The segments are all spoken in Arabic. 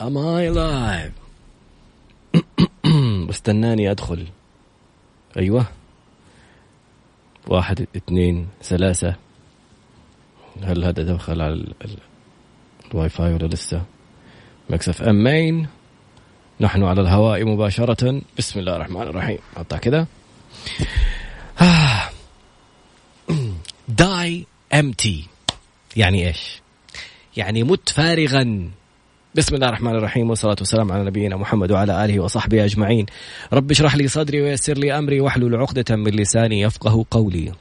Am I live واستناني أدخل. أيوه. واحد اثنين ثلاثة. هل هذا دخل على ال... ال... الواي فاي ولا لسه؟ مكسف ام مين. نحن على الهواء مباشرة. بسم الله الرحمن الرحيم. أقطع كذا die empty يعني إيش؟ يعني مت فارغا. بسم الله الرحمن الرحيم والصلاة والسلام على نبينا محمد وعلى آله وصحبه أجمعين. رب اشرح لي صدري ويسر لي أمري واحلل عقدة من لساني يفقه قولي.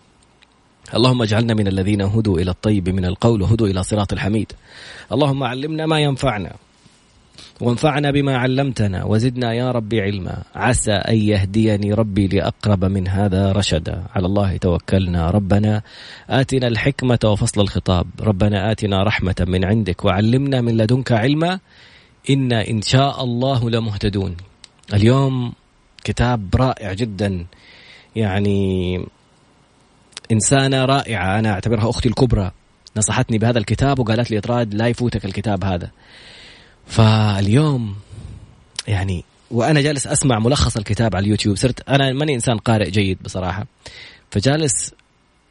اللهم اجعلنا من الذين هدوا إلى الطيب من القول وهدوا إلى صراط الحميد. اللهم علمنا ما ينفعنا. وانفعنا بما علمتنا وزدنا يا ربي علما. عسى أن يهديني ربي لأقرب من هذا رشدا. على الله توكلنا. ربنا آتنا الحكمة وفصل الخطاب. ربنا آتنا رحمة من عندك وعلمنا من لدنك علما. إنا إن شاء الله لمهتدون. اليوم كتاب رائع جدا. يعني إنسانة رائعة. أنا أعتبرها أختي الكبرى. نصحتني بهذا الكتاب وقالت لي اطراد لا يفوتك الكتاب هذا. فاليوم يعني وأنا جالس أسمع ملخص الكتاب على اليوتيوب. صرت أنا ماني إنسان قارئ جيد بصراحة. فجالس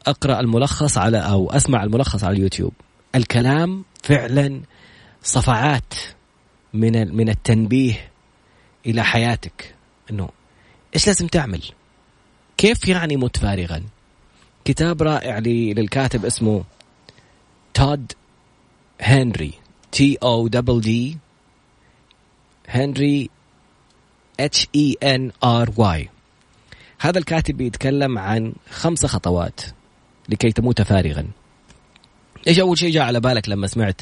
أقرأ الملخص على أو أسمع الملخص على اليوتيوب. الكلام فعلا صفعات من من التنبيه إلى حياتك. إنه إيش لازم تعمل؟ كيف يعني مت فارغا؟ كتاب رائع للكاتب اسمه Todd Henry. T O double D Henry H E N R Y هذا الكاتب بيتكلم عن خمس خطوات لكي تموت فارغا. إيش أول شيء جاء على بالك لما سمعت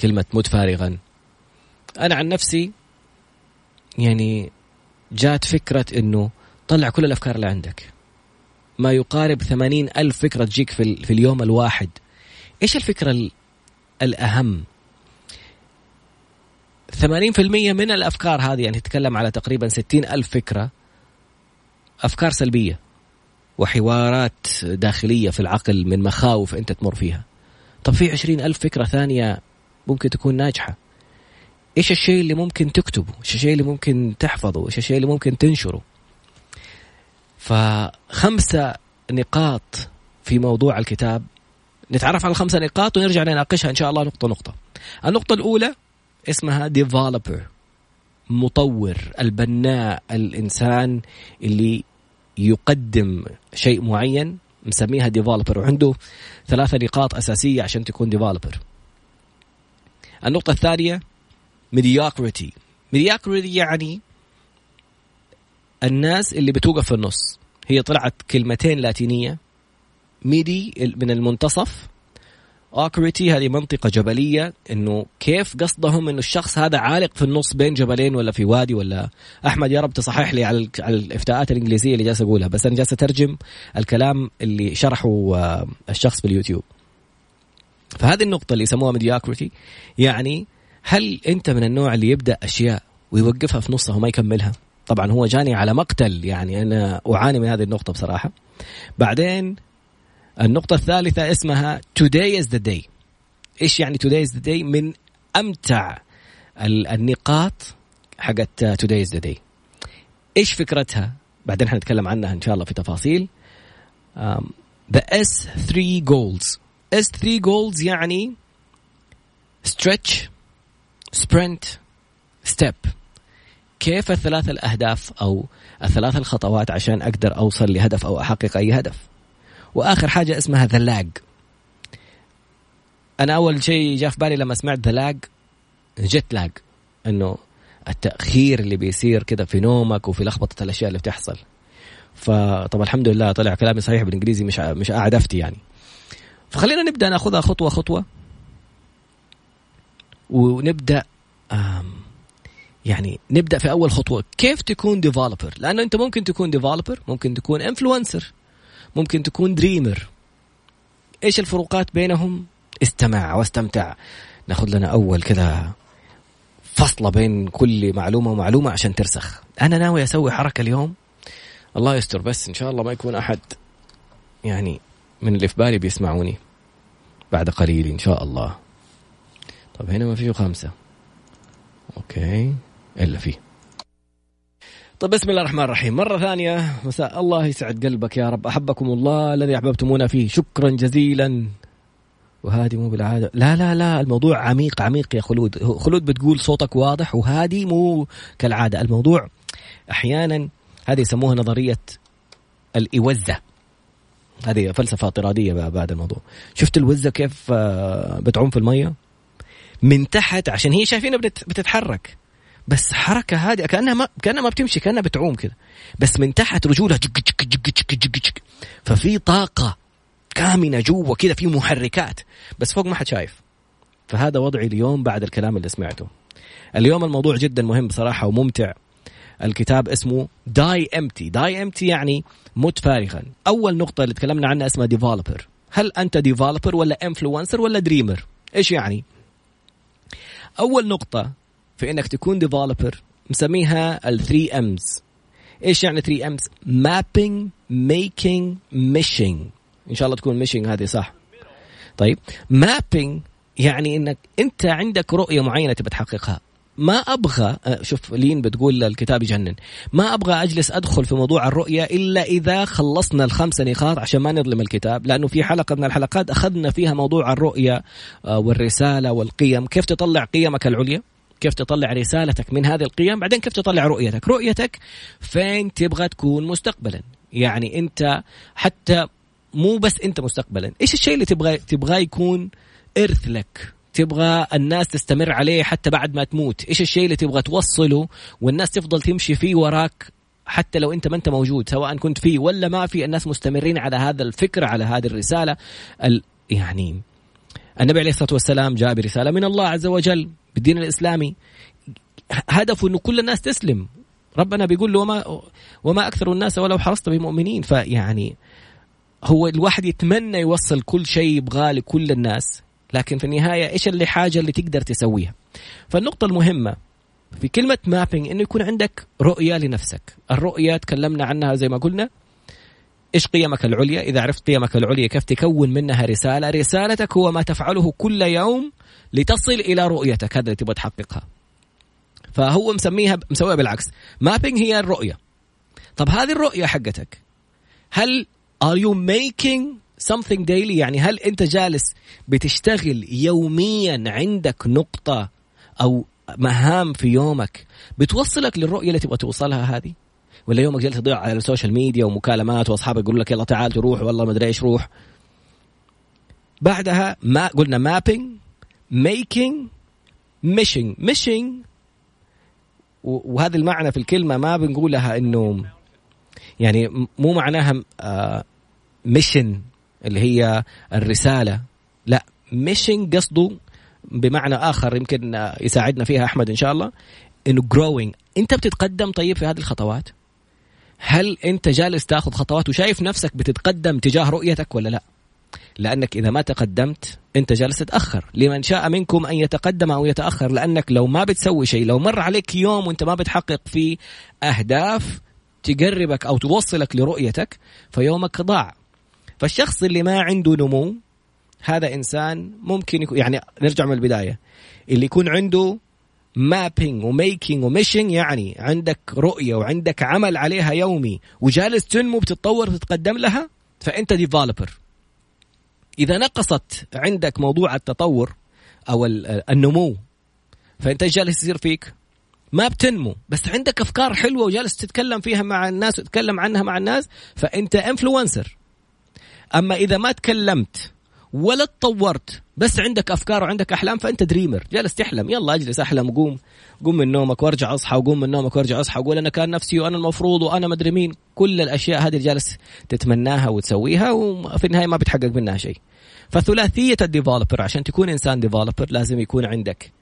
كلمة موت فارغا أنا عن نفسي يعني جات فكرة إنه طلع كل الأفكار اللي عندك. ما يقارب ثمانين ألف فكرة تجيك في, في اليوم الواحد. إيش الفكرة الأهم؟ 80% من الأفكار هذه يعني تتكلم على تقريبا 60 ألف فكرة أفكار سلبية وحوارات داخلية في العقل من مخاوف أنت تمر فيها. طب في عشرين ألف فكرة ثانية ممكن تكون ناجحة. إيش الشيء اللي ممكن تكتبه؟ إيش الشيء اللي ممكن تحفظه؟ إيش الشيء اللي ممكن تنشره؟ فخمسة نقاط في موضوع الكتاب. نتعرف على الخمسة نقاط ونرجع نناقشها إن شاء الله نقطة نقطة. النقطة الأولى اسمها developer مطور البناء الإنسان اللي يقدم شيء معين مسميها developer وعنده ثلاثة نقاط أساسية عشان تكون developer النقطة الثانية mediocrity. mediocrity يعني الناس اللي بتوقف في النص. هي طلعت كلمتين لاتينية. medi من المنتصف ocrity هذه منطقة جبلية إنه كيف قصدهم إنه الشخص هذا عالق في النص بين جبلين ولا في وادي ولا أحمد يا رب تصحح لي على الإفتاءات الإنجليزية اللي جالس أقولها بس أنا جالس أترجم الكلام اللي شرحه آه، الشخص في اليوتيوب. فهذه النقطة اللي يسموها mediocrity يعني هل أنت من النوع اللي يبدأ أشياء ويوقفها في نصها وما يكملها؟ طبعا هو جاني على مقتل يعني أنا أعاني من هذه النقطة بصراحة. بعدين النقطة الثالثة اسمها today is the day. إيش يعني today is the day من أمتع النقاط حقت today is the day. إيش فكرتها؟ بعدين حنتكلم عنها إن شاء الله في تفاصيل. the S3 goals. S3 goals يعني stretch sprint step. كيف الثلاث الأهداف أو الثلاث الخطوات عشان أقدر أوصل لهدف أو أحقق أي هدف؟ وآخر حاجة اسمها the lag أنا أول شيء جاء في بالي لما سمعت the lag jet lag إنه التأخير اللي بيصير كده في نومك وفي لخبطة الأشياء اللي بتحصل. فطبعا الحمد لله طلع كلامي صحيح بالإنجليزي مش مش قاعد أفتي يعني. فخلينا نبدأ ناخذها خطوة خطوة. ونبدأ يعني نبدأ في أول خطوة. كيف تكون developer لأنه أنت ممكن تكون developer ممكن تكون influencer ممكن تكون dreamer إيش الفروقات بينهم؟ استمع واستمتع. ناخذ لنا أول كذا فصلة بين كل معلومة ومعلومة عشان ترسخ. أنا ناوي أسوي حركة اليوم. الله يستر بس إن شاء الله ما يكون أحد يعني من اللي في بالي بيسمعوني. بعد قليل إن شاء الله. طب هنا ما فيه خمسة. أوكي إلا فيه. طيب بسم الله الرحمن الرحيم. مرة ثانية مساء الله يسعد قلبك يا رب. أحبكم الله الذي أحببتمونا فيه. شكرا جزيلا. وهادي مو بالعادة. لا لا لا الموضوع عميق عميق يا خلود. خلود بتقول صوتك واضح وهادي مو كالعادة. الموضوع أحيانا هذه يسموها نظرية الإوزة. هذه فلسفة اعتراضية بعد الموضوع. شفت الوزة كيف آه، بتعوم في المية؟ من تحت عشان هي شايفينها بتتحرك. بس حركة هادئة كأنها ما كأنها ما بتمشي كأنها بتعوم كذا بس من تحت رجولها جك جك جك جك جك جك ففي طاقة كامنة جوا كذا في محركات. بس فوق ما حد شايف. فهذا وضعي اليوم بعد الكلام اللي سمعته. اليوم الموضوع جدا مهم بصراحة وممتع. الكتاب اسمه داي امتي داي امتي يعني مت فارغا. أول نقطة اللي تكلمنا عنها اسمها developer هل أنت developer ولا influencer ولا dreamer إيش يعني؟ أول نقطة في انك تكون developer مسميها ال 3 Ms إيش يعني 3 Ms mapping making meshing إن شاء الله تكون meshing هذه صح؟ طيب mapping يعني إنك أنت عندك رؤية معينة تبي تحققها. ما أبغى أه، شوف لين بتقول الكتاب يجنن. ما أبغى أجلس أدخل في موضوع الرؤية إلا إذا خلصنا الخمسه نقاط عشان ما نظلم الكتاب لأنه في حلقة من الحلقات أخذنا فيها موضوع الرؤية أه، والرسالة والقيم. كيف تطلع قيمك العليا؟ كيف تطلع رسالتك من هذه القيم بعدين كيف تطلع رؤيتك؟ رؤيتك فين تبغى تكون مستقبلا؟ يعني أنت حتى مو بس أنت مستقبلا إيش الشيء اللي تبغى تبغاه يكون إرث لك؟ تبغى الناس تستمر عليه حتى بعد ما تموت إيش الشيء اللي تبغى توصله والناس تفضل تمشي فيه وراك حتى لو أنت ما أنت موجود سواء كنت فيه ولا ما في الناس مستمرين على هذا الفكرة على هذه الرسالة ال... يعني النبي عليه الصلاة والسلام جاء برسالة من الله عز وجل بالدين الإسلامي هدفه إنه كل الناس تسلم. ربنا بيقول له وما وما أكثر الناس ولو حرصت بمؤمنين. فيعني هو الواحد يتمنى يوصل كل شيء يبغاه لكل الناس لكن في النهاية إيش اللي حاجة اللي تقدر تسويها؟ فالنقطة المهمة في كلمة mapping إنه يكون عندك رؤية لنفسك. الرؤية تكلمنا عنها زي ما قلنا. إيش قيمك العليا؟ إذا عرفت قيمك العليا كيف تكون منها رسالة؟ رسالتك هو ما تفعله كل يوم لتصل إلى رؤيتك. هذا اللي تبغى تحققها. فهو مسميها مسويها بالعكس. mapping هي الرؤية. طب هذه الرؤية حقتك هل are you making something daily يعني هل أنت جالس بتشتغل يوميا عندك نقطة أو مهام في يومك بتوصلك للرؤية اللي تبغى توصلها هذه؟ ولا يومك جالس تضيع على ال social media ومكالمات وأصحابك يقولوا لك يلا تعال تروح والله ما أدري إيش روح. بعدها ما قلنا mapping making meshing meshing وهذا المعنى في الكلمة ما بنقولها انه يعني مو معناها mission آه، اللي هي الرسالة. لا meshing قصده بمعنى آخر يمكن يساعدنا فيها أحمد إن شاء الله إنه growing أنت بتتقدم طيب في هذه الخطوات؟ هل أنت جالس تاخذ خطوات وشايف نفسك بتتقدم تجاه رؤيتك ولا لا؟ لأنك إذا ما تقدمت أنت جالس تتأخر. لمن شاء منكم أن يتقدم أو يتأخر لأنك لو ما بتسوي شيء لو مر عليك يوم وأنت ما بتحقق فيه أهداف تقربك أو توصلك لرؤيتك فيومك ضاع. فالشخص اللي ما عنده نمو هذا إنسان ممكن يكون يعني نرجع من البداية. اللي يكون عنده mapping و making و meshing يعني عندك رؤية وعندك عمل عليها يومي وجالس تنمو بتتطور وتتقدم لها فأنت developer إذا نقصت عندك موضوع التطور أو النمو فأنت جالس يصير فيك؟ ما بتنمو. بس عندك أفكار حلوة وجالس تتكلم فيها مع الناس وتتكلم عنها مع الناس فأنت influencer أما إذا ما تكلمت ولا تطورت. بس عندك أفكار وعندك أحلام فأنت dreamer جالس تحلم. يلا أجلس أحلم وقوم قوم من نومك وارجع أصحى وقوم من نومك وارجع أصحى. وقول أنا كان نفسي وأنا المفروض وأنا مدري مين. كل الأشياء هذه جالس تتمناها وتسويها وفي النهاية ما بتحقق منها شيء. فثلاثية ال developer عشان تكون إنسان developer لازم يكون عندك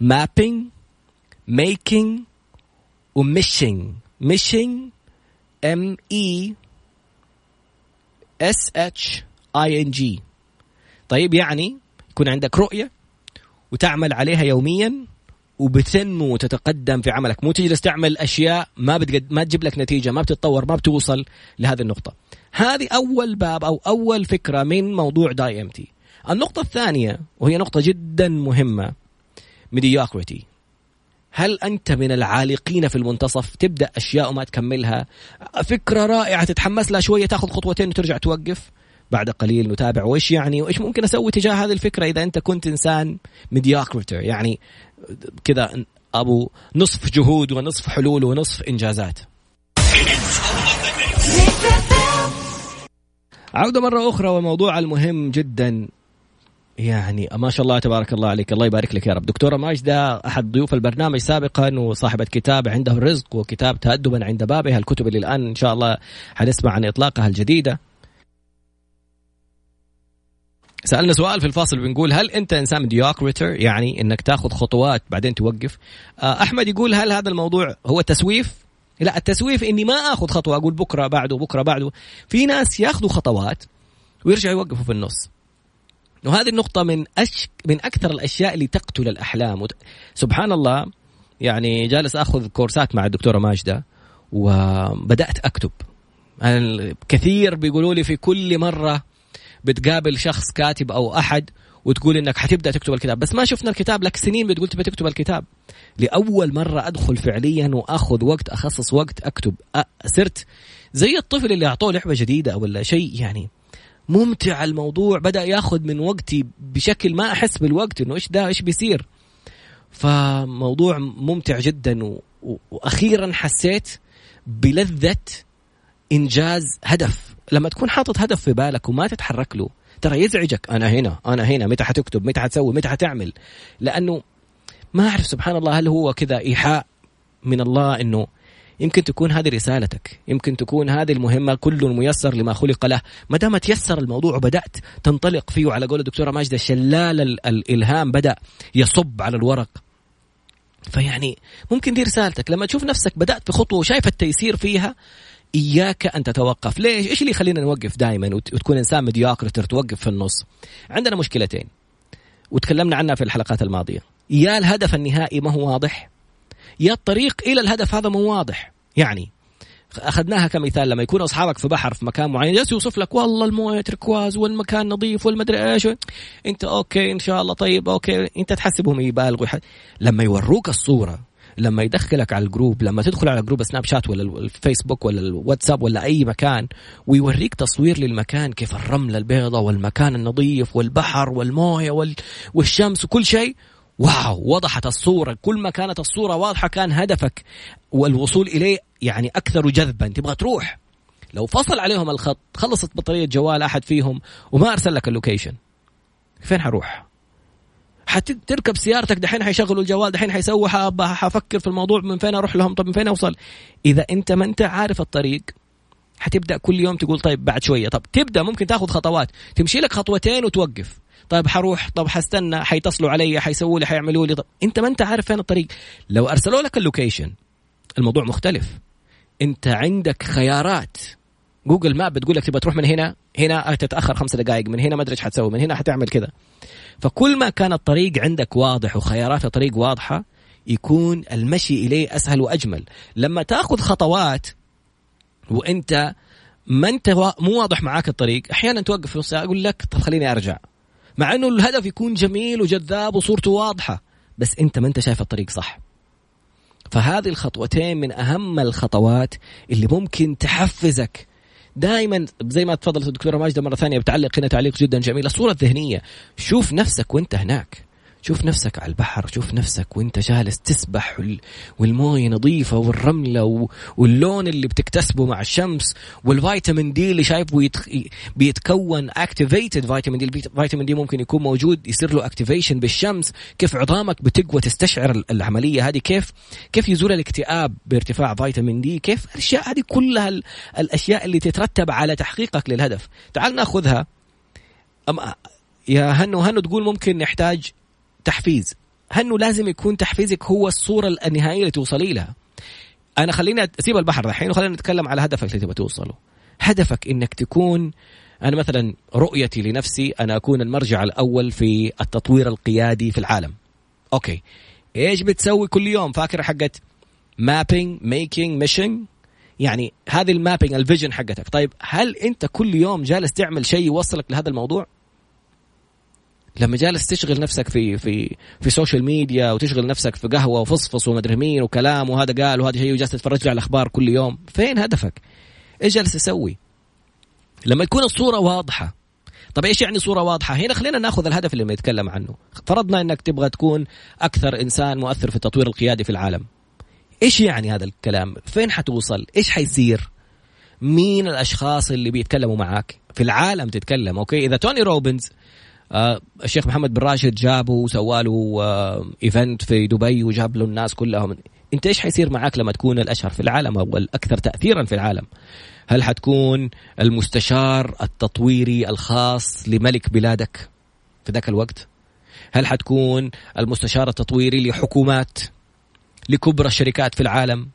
mapping making و meshing meshing M E S H I N G طيب يعني يكون عندك رؤية وتعمل عليها يوميا وبتنمو وتتقدم في عملك. مو تجلس تعمل أشياء ما بتقد... ما تجيب لك نتيجة ما بتتطور ما بتوصل لهذه النقطة. هذه أول باب أو أول فكرة من موضوع Die Empty. النقطة الثانية وهي نقطة جدا مهمة mediocrity هل أنت من العالقين في المنتصف؟ تبدأ أشياء وما تكملها. فكرة رائعة تتحمس لها شوية تاخذ خطوتين وترجع توقف. بعد قليل نتابع وإيش يعني وإيش ممكن أسوي تجاه هذه الفكرة إذا أنت كنت إنسان mediocre يعني كذا أبو نصف جهود ونصف حلول ونصف إنجازات. عودة مرة أخرى وموضوع المهم جدا. يعني ما شاء الله تبارك الله عليك. الله يبارك لك يا رب. دكتورة ماجدة أحد ضيوف البرنامج سابقا وصاحبة كتاب عنده الرزق وكتاب تأدبا عند بابها. الكتب اللي الآن إن شاء الله حنسمع عن إطلاقها الجديدة. سألنا سؤال في الفاصل بنقول هل أنت إنسان ميديوكريتر يعني إنك تاخذ خطوات بعدين توقف. آه، أحمد يقول هل هذا الموضوع هو تسويف؟ لا التسويف إني ما آخذ خطوة أقول بكرة بعده بكرة بعده. في ناس ياخذوا خطوات ويرجعوا يوقفوا في النص. وهذه النقطة من أش... من أكثر الأشياء اللي تقتل الأحلام. وت... سبحان الله يعني جالس أخذ كورسات مع الدكتورة ماجدة وبدأت أكتب. كثير بيقولوا لي في كل مرة بتقابل شخص كاتب أو أحد وتقول إنك حتبدأ تكتب الكتاب. بس ما شفنا الكتاب لك سنين بتقول تبي تكتب الكتاب. لأول مرة أدخل فعليا وأخذ وقت أخصص وقت أكتب. صرت زي الطفل اللي أعطوه لعبة جديدة ولا شيء يعني. ممتع الموضوع. بدأ ياخذ من وقتي بشكل ما أحس بالوقت إنه إيش ده؟ إيش بيصير؟ فموضوع ممتع جدا. و... وأخيرا حسيت بلذة إنجاز هدف. لما تكون حاطط هدف في بالك وما تتحرك له ترى يزعجك أنا هنا أنا هنا متى حتكتب؟ متى حتسوي؟ متى حتعمل؟ لأنه ما أعرف سبحان الله هل هو كذا إيحاء من الله إنه يمكن تكون هذه رسالتك يمكن تكون هذه المهمة كل ميسر لما خلق له. ما دام تيسر الموضوع وبدأت تنطلق فيه على قول الدكتورة ماجدة شلال الإلهام بدأ يصب على الورق. فيعني ممكن دي رسالتك. لما تشوف نفسك بدأت في خطوة وشايف التيسير فيها إياك أن تتوقف. ليش؟ إيش اللي يخلينا نوقف دائما وتكون إنسان mediocre توقف في النص؟ عندنا مشكلتين وتكلمنا عنها في الحلقات الماضية. يا الهدف النهائي ما هو واضح؟ يا الطريق إلى الهدف هذا مو واضح. يعني أخذناها كمثال لما يكون أصحابك في بحر في مكان معين جالس يوصف لك والله الموية تركواز والمكان نظيف والمدري إيش. أنت okay إن شاء الله طيب okay. أنت تحسبهم يبالغوا لما يوروك الصورة لما يدخلك على ال group لما تدخل على group Snapchat ولا الفيسبوك ولا الواتساب ولا أي مكان ويوريك تصوير للمكان كيف الرملة البيضاء والمكان النظيف والبحر والموية وال... والشمس وكل شيء. wow وضحت الصورة. كل ما كانت الصورة واضحة كان هدفك. والوصول إليه يعني أكثر جذبا. تبغى تروح؟ لو فصل عليهم الخط خلصت بطارية جوال أحد فيهم وما أرسل لك ال location فين حروح؟ حتركب سيارتك دحين حيشغلوا الجوال دحين حيسووا حفكر في الموضوع من فين أروح لهم؟ طب من فين أوصل؟ إذا أنت ما أنت عارف الطريق حتبدأ كل يوم تقول طيب بعد شوية. طب تبدأ ممكن تاخذ خطوات. تمشي لك خطوتين وتوقف. طيب حروح طب حستنى حيتصلوا علي حيسووا لي حيعملوا لي. طب أنت ما أنت عارف فين الطريق. لو أرسلوا لك ال location الموضوع مختلف. أنت عندك خيارات. Google Map بتقول لك تبغى تروح من هنا هنا تتأخر خمس دقائق من هنا ما أدري إيش حتسوي من هنا حتعمل كذا. فكل ما كان الطريق عندك واضح وخيارات الطريق واضحة يكون المشي إليه أسهل وأجمل. لما تأخذ خطوات وأنت ما أنت مو واضح معاك الطريق أحيانا توقف في أقول لك طب خليني أرجع. مع إنه الهدف يكون جميل وجذاب وصورته واضحة بس أنت ما أنت شايف الطريق صح. فهذه الخطوتين من أهم الخطوات اللي ممكن تحفزك دائما زي ما تفضلت الدكتورة ماجدة مرة ثانية بتعلق هنا تعليق جدا جميل. الصورة الذهنية شوف نفسك وانت هناك. شوف نفسك على البحر شوف نفسك وانت جالس تسبح والموية نظيفة والرملة واللون اللي بتكتسبه مع الشمس وال vitamin D اللي شايفه بيتكون activated vitamin D ال vitamin D ممكن يكون موجود يصير له activation بالشمس. كيف عظامك بتقوى تستشعر العملية هذه؟ كيف كيف يزول الاكتئاب بارتفاع vitamin D؟ كيف الأشياء هذه كلها الأشياء اللي تترتب على تحقيقك للهدف؟ تعال ناخذها. يا هنو هنو تقول ممكن نحتاج تحفيز. هنو لازم يكون تحفيزك هو الصورة النهائية اللي توصلي لها؟ أنا خليني أسيب البحر الحين وخلينا نتكلم على هدفك اللي تبغى توصله. هدفك إنك تكون أنا مثلا رؤيتي لنفسي أنا أكون المرجع الأول في التطوير القيادي في العالم. okay. إيش بتسوي كل يوم؟ فاكر حقت mapping making meshing يعني هذه ال mapping ال vision حقتك. طيب هل أنت كل يوم جالس تعمل شيء يوصلك لهذا الموضوع؟ لما جالس تشغل نفسك في في في social media وتشغل نفسك في قهوة وفصفص ومدري مين وكلام وهذا قال وهذا شيء وجالس تتفرج على الأخبار كل يوم فين هدفك؟ إيش جالس تسوي لما تكون الصورة واضحة. طب إيش يعني صورة واضحة؟ هنا خلينا ناخذ الهدف اللي بنتكلم عنه. فرضنا إنك تبغى تكون أكثر إنسان مؤثر في التطوير القيادي في العالم. إيش يعني هذا الكلام؟ فين حتوصل؟ إيش حيصير؟ مين الأشخاص اللي بيتكلموا معاك؟ في العالم تتكلم okay؟ إذا توني روبنز الشيخ محمد بن راشد جابه وسوى له آه event في دبي وجاب له الناس كلهم. انت إيش حيصير معاك لما تكون الأشهر في العالم أو الأكثر تاثيرا في العالم؟ هل حتكون المستشار التطويري الخاص لملك بلادك في ذاك الوقت؟ هل حتكون المستشار التطويري لحكومات لكبرى الشركات في العالم؟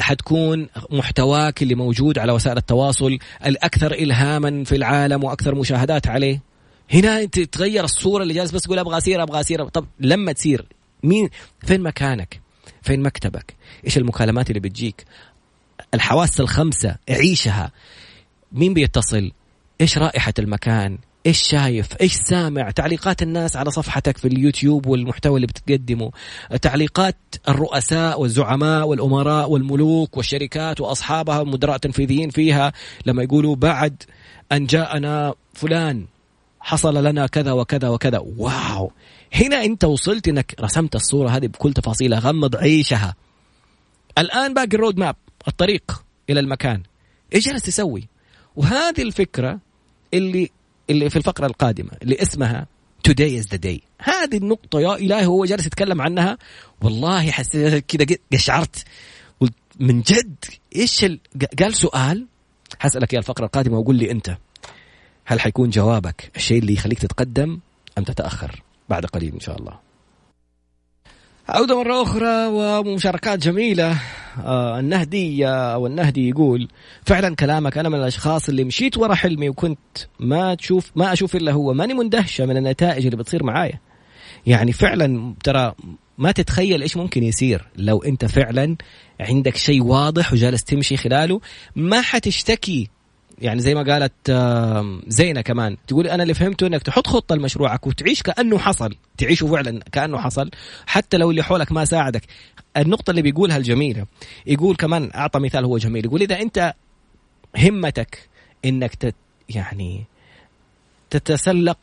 حتكون محتواك اللي موجود على وسائل التواصل الأكثر إلهاما في العالم وأكثر مشاهدات عليه؟ هنا انت تتغير الصورة اللي جالس بس تقول أبغى أسير أبغى أسير. طب لما تصير مين فين مكانك؟ فين مكتبك؟ إيش المكالمات اللي بتجيك؟ الحواس الخمسة عيشها. مين بيتصل؟ إيش رائحة المكان؟ إيش شايف؟ إيش سامع؟ تعليقات الناس على صفحتك في اليوتيوب والمحتوى اللي بتقدمه. تعليقات الرؤساء والزعماء والأمراء والملوك والشركات وأصحابها المدراء التنفيذيين فيها لما يقولوا بعد أن جاءنا فلان. حصل لنا كذا وكذا وكذا. واو. هنا انت وصلت انك رسمت الصورة هذه بكل تفاصيلها. غمض عيشها. الآن باقي الرود ماب الطريق إلى المكان. إيش جالس تسوي؟ وهذه الفكرة اللي اللي في الفقرة القادمة اللي اسمها today is the day. هذه النقطة يا إلهي هو جالس يتكلم عنها. والله حسيت كذا قشعرت قلت من جد إيش ال... قال سؤال؟ حسألك يا الفقرة القادمة وقول لي أنت. هل حيكون جوابك الشيء اللي يخليك تتقدم أم تتأخر بعد قليل إن شاء الله؟ عودة مرة أخرى ومشاركات جميلة. آه النهدي أو النهدي يقول فعلا كلامك أنا من الأشخاص اللي مشيت ورا حلمي وكنت ما تشوف ما أشوف إلا هو ماني مندهشة من النتائج اللي بتصير معايا. يعني فعلا ترى ما تتخيل إيش ممكن يصير لو أنت فعلا عندك شيء واضح وجالس تمشي خلاله. ما حتشتكي يعني زي ما قالت زينة كمان. تقول أنا اللي فهمته أنك تحط خطة لمشروعك وتعيش كأنه حصل. تعيشه فعلا كأنه حصل. حتى لو اللي حولك ما ساعدك. النقطة اللي بيقولها الجميلة يقول كمان أعطى مثال هو جميل. يقول إذا أنت همتك أنك تت يعني تتسلق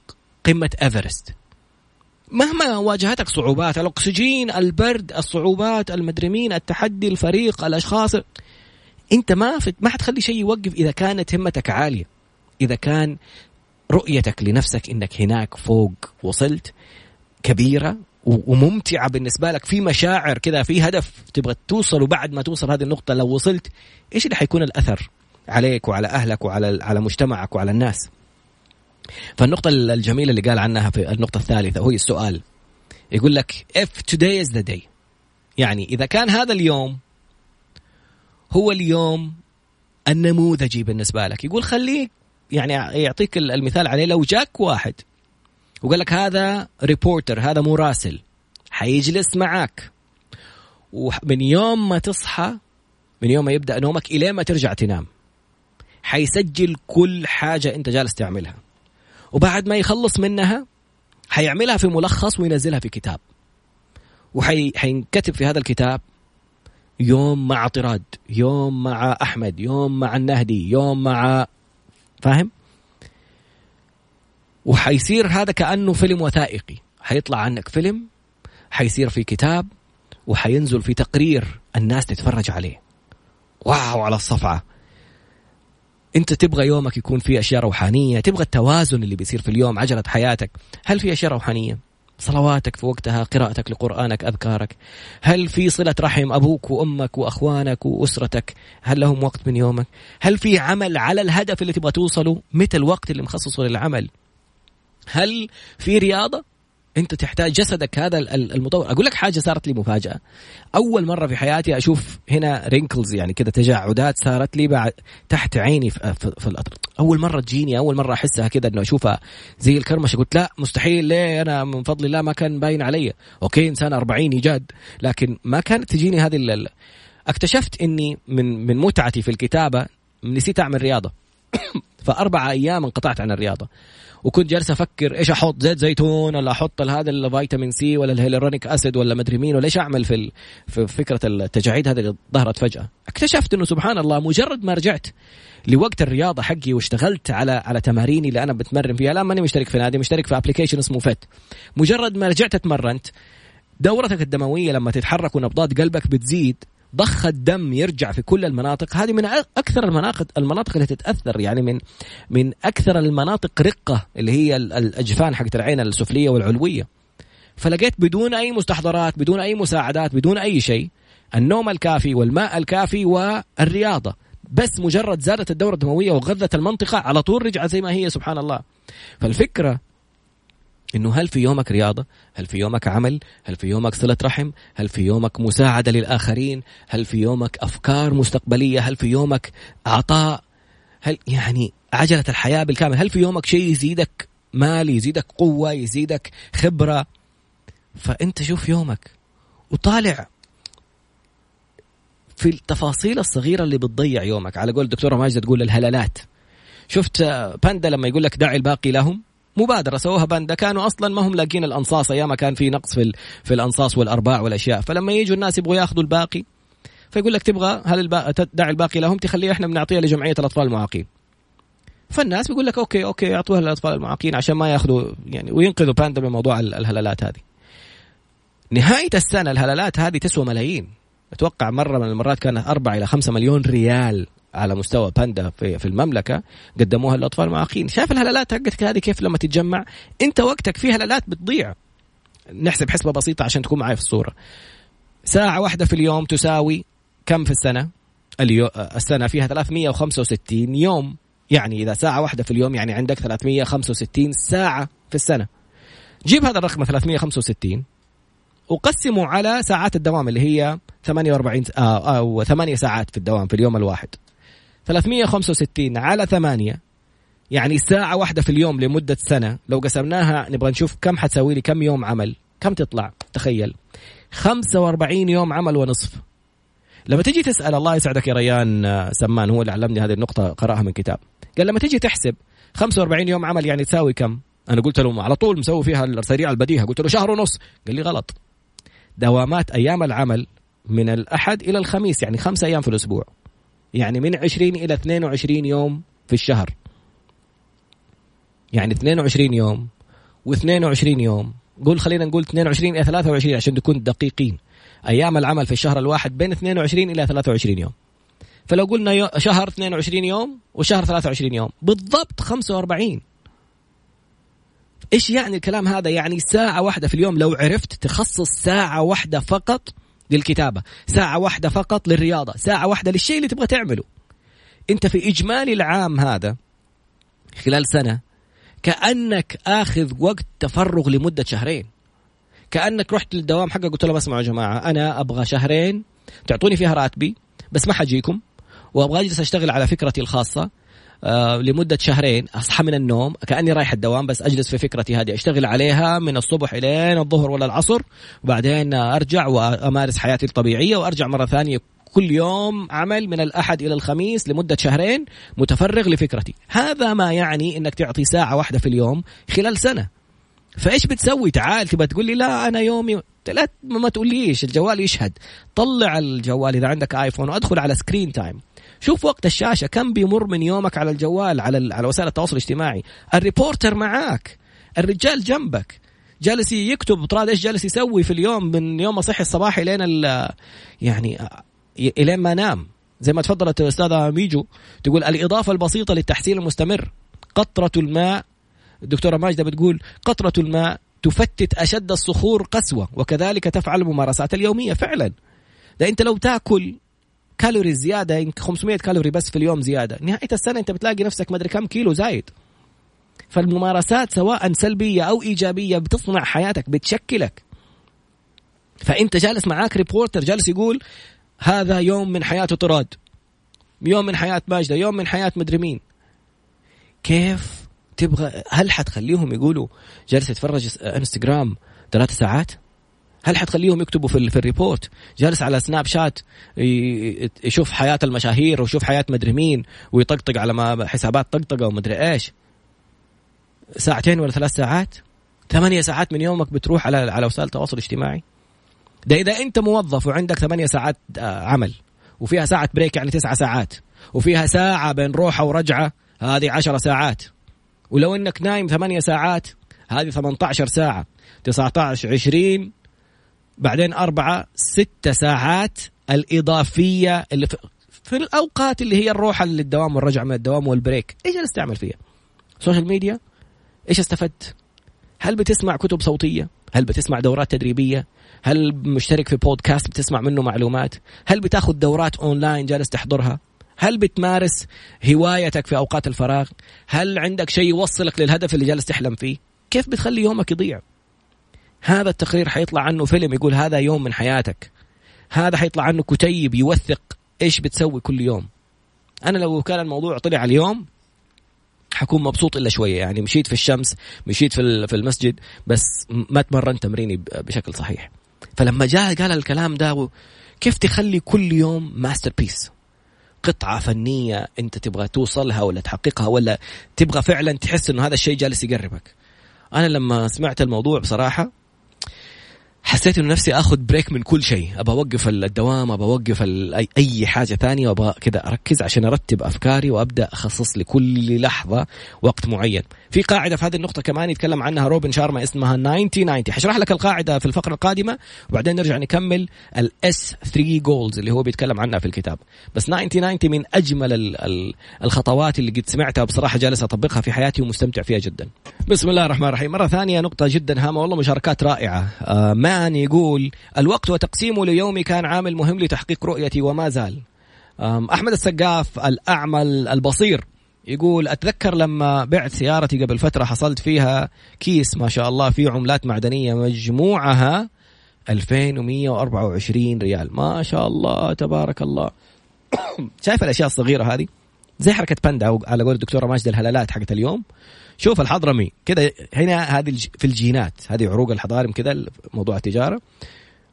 قمة إيفرست. مهما واجهتك صعوبات الأكسجين البرد الصعوبات المدري مين التحدي الفريق الأشخاص أنت ما ما حتخلي شيء يوقف إذا كانت همتك عالية. إذا كان رؤيتك لنفسك إنك هناك فوق وصلت كبيرة وممتعة بالنسبة لك في مشاعر كذا في هدف تبغى توصل وبعد ما توصل هذه النقطة لو وصلت إيش اللي حيكون الأثر عليك وعلى أهلك وعلى على مجتمعك وعلى الناس؟ فالنقطة الجميلة اللي قال عنها في النقطة الثالثة هو السؤال يقول لك if today is the day. يعني إذا كان هذا اليوم هو اليوم النموذجي بالنسبة لك. يقول خليك يعني يعطيك المثال عليه لو جاك واحد وقال لك هذا ريبورتر هذا مراسل حيجلس معك ومن يوم ما تصحى من يوم ما يبدأ نومك إلين ما ترجع تنام. حيسجل كل حاجة أنت جالس تعملها. وبعد ما يخلص منها حيعملها في ملخص وينزلها في كتاب. وحينكتب في هذا الكتاب يوم مع طراد يوم مع أحمد يوم مع النهدي يوم مع فاهم؟ وحيصير هذا كأنه فيلم وثائقي. حيطلع عنك فيلم حيصير في كتاب وحينزل في تقرير الناس تتفرج عليه. واو على الصفعة. انت تبغى يومك يكون فيه أشياء روحانية تبغى التوازن اللي بيصير في اليوم عجلة حياتك. هل في أشياء روحانية؟ صلواتك في وقتها قراءتك لقرآنك أذكارك. هل في صلة رحم أبوك وأمك وأخوانك وأسرتك؟ هل لهم وقت من يومك؟ هل في عمل على الهدف اللي تبغى توصله؟ متى الوقت اللي مخصصه للعمل؟ هل في رياضة؟ أنت تحتاج جسدك هذا المطور. أقول لك حاجة صارت لي مفاجأة. أول مرة في حياتي أشوف هنا رينكلز يعني كذا تجاعدات صارت لي بعد تحت عيني في, في, في الأطر. أول مرة تجيني أول مرة أحسها كذا إنه أشوفها زي الكرمشة. قلت لا مستحيل ليه؟ أنا من فضل الله ما كان باين علي. okay إنسان 40 إيجاد. لكن ما كانت تجيني هذه ال... اكتشفت إني من من متعتي في الكتابة نسيت أعمل رياضة. فأربع أيام انقطعت عن الرياضة. وكنت جالس أفكر إيش أحط زيت زيتون ولا أحط هذا الفيتامين C ولا ال hyaluronic acid ولا مدري مين ولا إيش أعمل في في فكرة التجاعيد هذه اللي ظهرت فجأة. اكتشفت إنه سبحان الله مجرد ما رجعت لوقت الرياضة حقي واشتغلت على على تماريني اللي أنا بتمرن فيها الآن ماني مشترك في نادي مشترك في application اسمه Fit مجرد ما رجعت أتمرنت دورتك الدموية لما تتحرك ونبضات قلبك بتزيد ضخ الدم يرجع في كل المناطق. هذه من أكثر المناطق المناطق اللي تتأثر يعني من من أكثر المناطق رقة اللي هي الأجفان حقت العين السفلية والعلوية. فلقيت بدون أي مستحضرات بدون أي مساعدات بدون أي شيء النوم الكافي والماء الكافي والرياضة. بس مجرد زادت الدورة الدموية وغذت المنطقة على طول رجعت زي ما هي سبحان الله. فالفكرة إنه هل في يومك رياضة؟ هل في يومك عمل؟ هل في يومك صلة رحم؟ هل في يومك مساعدة للآخرين؟ هل في يومك أفكار مستقبلية؟ هل في يومك عطاء؟ هل يعني عجلة الحياة بالكامل؟ هل في يومك شيء يزيدك مال، يزيدك قوة، يزيدك خبرة؟ فأنت شوف يومك وطالع في التفاصيل الصغيرة اللي بتضيع يومك على قول الدكتورة ماجده تقول الهلالات شفت باندا لما يقول لك دع الباقي لهم مبادرة سووها باندا كانوا أصلا ما هم لاقين الأنصاص أيام كان في نقص في في الأنصاص والأرباع والأشياء. فلما يجوا الناس يبغوا ياخذوا الباقي فيقول لك تبغى هل البا... تدع الباقي لهم؟ تخليه إحنا بنعطيها لجمعية الأطفال المعاقين. فالناس بيقول لك okay okay أعطوها للأطفال المعاقين عشان ما ياخذوا يعني وينقذوا باندا من موضوع الهلالات هذه. نهاية السنة الهلالات هذه تسوى ملايين. أتوقع مرة من المرات كانت 4 إلى 5 مليون ريال. على مستوى باندا في, في المملكة قدموها للأطفال المعاقين شايف الهلالات حقتك هذه؟ كيف لما تتجمع؟ أنت وقتك في هلالات بتضيع. نحسب حسبة بسيطة عشان تكون معي في الصورة. ساعة واحدة في اليوم تساوي كم في السنة؟ اليو... السنة فيها 365 يوم. يعني إذا ساعة واحدة في اليوم يعني عندك 365 ساعة في السنة. جيب هذا الرقم 365 وقسموا على ساعات الدوام اللي هي 48 آه أو 8 ساعات في الدوام في اليوم الواحد. 365 على 8 يعني ساعة واحدة في اليوم لمدة سنة. لو قسمناها نبغى نشوف كم حتسوي لي كم يوم عمل. كم تطلع؟ تخيل. 45 يوم عمل ونصف. لما تيجي تسأل الله يسعدك يا ريان آه، سمان هو اللي علمني هذه النقطة قرأها من كتاب. قال لما تيجي تحسب 45 يوم عمل يعني تساوي كم؟ أنا قلت له على طول مسوي فيها السريع البديهة. قلت له شهر ونص. قال لي غلط. دوامات أيام العمل من الأحد إلى الخميس يعني خمسة أيام في الأسبوع. يعني من 20 إلى 22 يوم في الشهر. يعني 22 يوم و22 يوم. قول خلينا نقول 22 إلى 23 عشان نكون دقيقين. أيام العمل في الشهر الواحد بين 22 إلى 23 يوم. فلو قلنا شهر 22 يوم وشهر 23 يوم بالضبط 45 إيش يعني الكلام هذا؟ يعني ساعة واحدة في اليوم لو عرفت تخصص ساعة واحدة فقط للكتابة. ساعة واحدة فقط للرياضة. ساعة واحدة للشيء اللي تبغى تعمله. أنت في إجمالي العام هذا خلال سنة كأنك آخذ وقت تفرغ لمدة شهرين. كأنك رحت للدوام حقك قلت لهم اسمعوا يا جماعة أنا أبغى شهرين تعطوني فيها راتبي بس ما حجيكم وأبغى أجلس أشتغل على فكرتي الخاصة. آه لمدة شهرين أصحى من النوم كأني رايح الدوام بس أجلس في فكرتي هذه أشتغل عليها من الصبح إلين الظهر ولا العصر وبعدين أرجع وأمارس حياتي الطبيعية وأرجع مرة ثانية كل يوم عمل من الأحد إلى الخميس لمدة شهرين متفرغ لفكرتي. هذا ما يعني أنك تعطي ساعة واحدة في اليوم خلال سنة. فإيش بتسوي؟ تعال تبى تقول لي لا أنا يومي لا ما تقوليش الجوال يشهد. طلع الجوال إذا عندك ايفون وأدخل على screen time شوف وقت الشاشة كم بيمر من يومك على الجوال على على وسائل التواصل الاجتماعي. ال reporter معاك الرجال جنبك. جالس يكتب طراد إيش جالس يسوي في اليوم من يوم ما صحي الصباح إلين يعني إلين ما نام. زي ما تفضلت الاستاذه ميجو تقول الإضافة البسيطة للتحسين المستمر. قطرة الماء الدكتوره ماجدة بتقول قطرة الماء تفتت أشد الصخور قسوة وكذلك تفعل الممارسات اليومية فعلا. ده أنت لو تاكل كالوري زيادة يمكن 500 كالوري بس في اليوم زيادة. نهاية السنة أنت بتلاقي نفسك مدري كم كيلو زايد. فالممارسات سواء سلبية أو إيجابية بتصنع حياتك بتشكلك. فأنت جالس معاك reporter جالس يقول هذا يوم من حياة طراد يوم من حياة ماجدة يوم من حياة مدري مين. كيف تبغى هل حتخليهم يقولوا جالس يتفرج إنستغرام ثلاث ساعات؟ هل حتخليهم يكتبوا في, في ال report؟ جالس على سناب شات يشوف حياة المشاهير ويشوف حياة مدري مين ويطقطق على ما حسابات طقطقة ومدري إيش. ساعتين ولا ثلاث ساعات؟ ثمانية ساعات من يومك بتروح على على وسائل التواصل الاجتماعي؟ ده إذا أنت موظف وعندك ثمانية ساعات آه، عمل وفيها ساعة بريك يعني تسعة ساعات وفيها ساعة بين روحة ورجعة هذه عشرة ساعات. ولو إنك نايم ثمانية ساعات هذه 18 ساعة. 19 20 بعدين أربعة ستة ساعات الإضافية اللي في, في الأوقات اللي هي الروحة للدوام والرجعة من الدوام وال break. إيش جالس تعمل فيها؟ social media إيش استفدت؟ هل بتسمع كتب صوتية؟ هل بتسمع دورات تدريبية؟ هل مشترك في بودكاست بتسمع منه معلومات؟ هل بتاخذ دورات اونلاين جالس تحضرها؟ هل بتمارس هوايتك في أوقات الفراغ؟ هل عندك شيء يوصلك للهدف اللي جالس تحلم فيه؟ كيف بتخلي يومك يضيع؟ هذا التقرير حيطلع عنه فيلم يقول هذا يوم من حياتك. هذا حيطلع عنه كتيب يوثق إيش بتسوي كل يوم. أنا لو كان الموضوع طلع اليوم حكون مبسوط إلا شوية. يعني مشيت في الشمس مشيت في في المسجد بس ما تمرنت تمريني بشكل صحيح. فلما جاء قال الكلام ده كيف تخلي كل يوم masterpiece قطعة فنية أنت تبغى توصلها ولا تحققها ولا تبغى فعلا تحس أنه هذا الشيء جالس يقربك. أنا لما سمعت الموضوع بصراحة حسيت إنه نفسي آخذ break من كل شيء. ابى أوقف الدوام ابى أوقف أي حاجة ثانية وأبغى كذا أركز عشان أرتب أفكاري وأبدأ أخصص لكل لحظة وقت معين. في قاعدة في هذه النقطة كمان يتكلم عنها روبن شارما اسمها 90 90 حشرح لك القاعدة في الفقرة القادمة وبعدين نرجع نكمل ال S 3 goals اللي هو بيتكلم عنها في الكتاب. بس 90 90 من أجمل الخطوات اللي قد سمعتها بصراحه جالس أطبقها في حياتي ومستمتع فيها جدا. بسم الله الرحمن الرحيم. مرة ثانية نقطة جدا هامة والله مشاركات رائعة. آه مان يقول الوقت وتقسيمه ليومي كان عامل مهم لتحقيق رؤيتي وما زال. أحمد السقاف الأعمى البصير. يقول أتذكر لما بعت سيارتي قبل فترة حصلت فيها كيس ما شاء الله فيه عملات معدنية مجموعها 2124 ريال. ما شاء الله تبارك الله. شايف الأشياء الصغيرة هذه؟ زي حركة باندا على قول الدكتورة ماجده الهلالات حقت اليوم. شوف الحضرمي كذا هنا هذه في الجينات هذه عروق الحضارم كذا موضوع التجارة.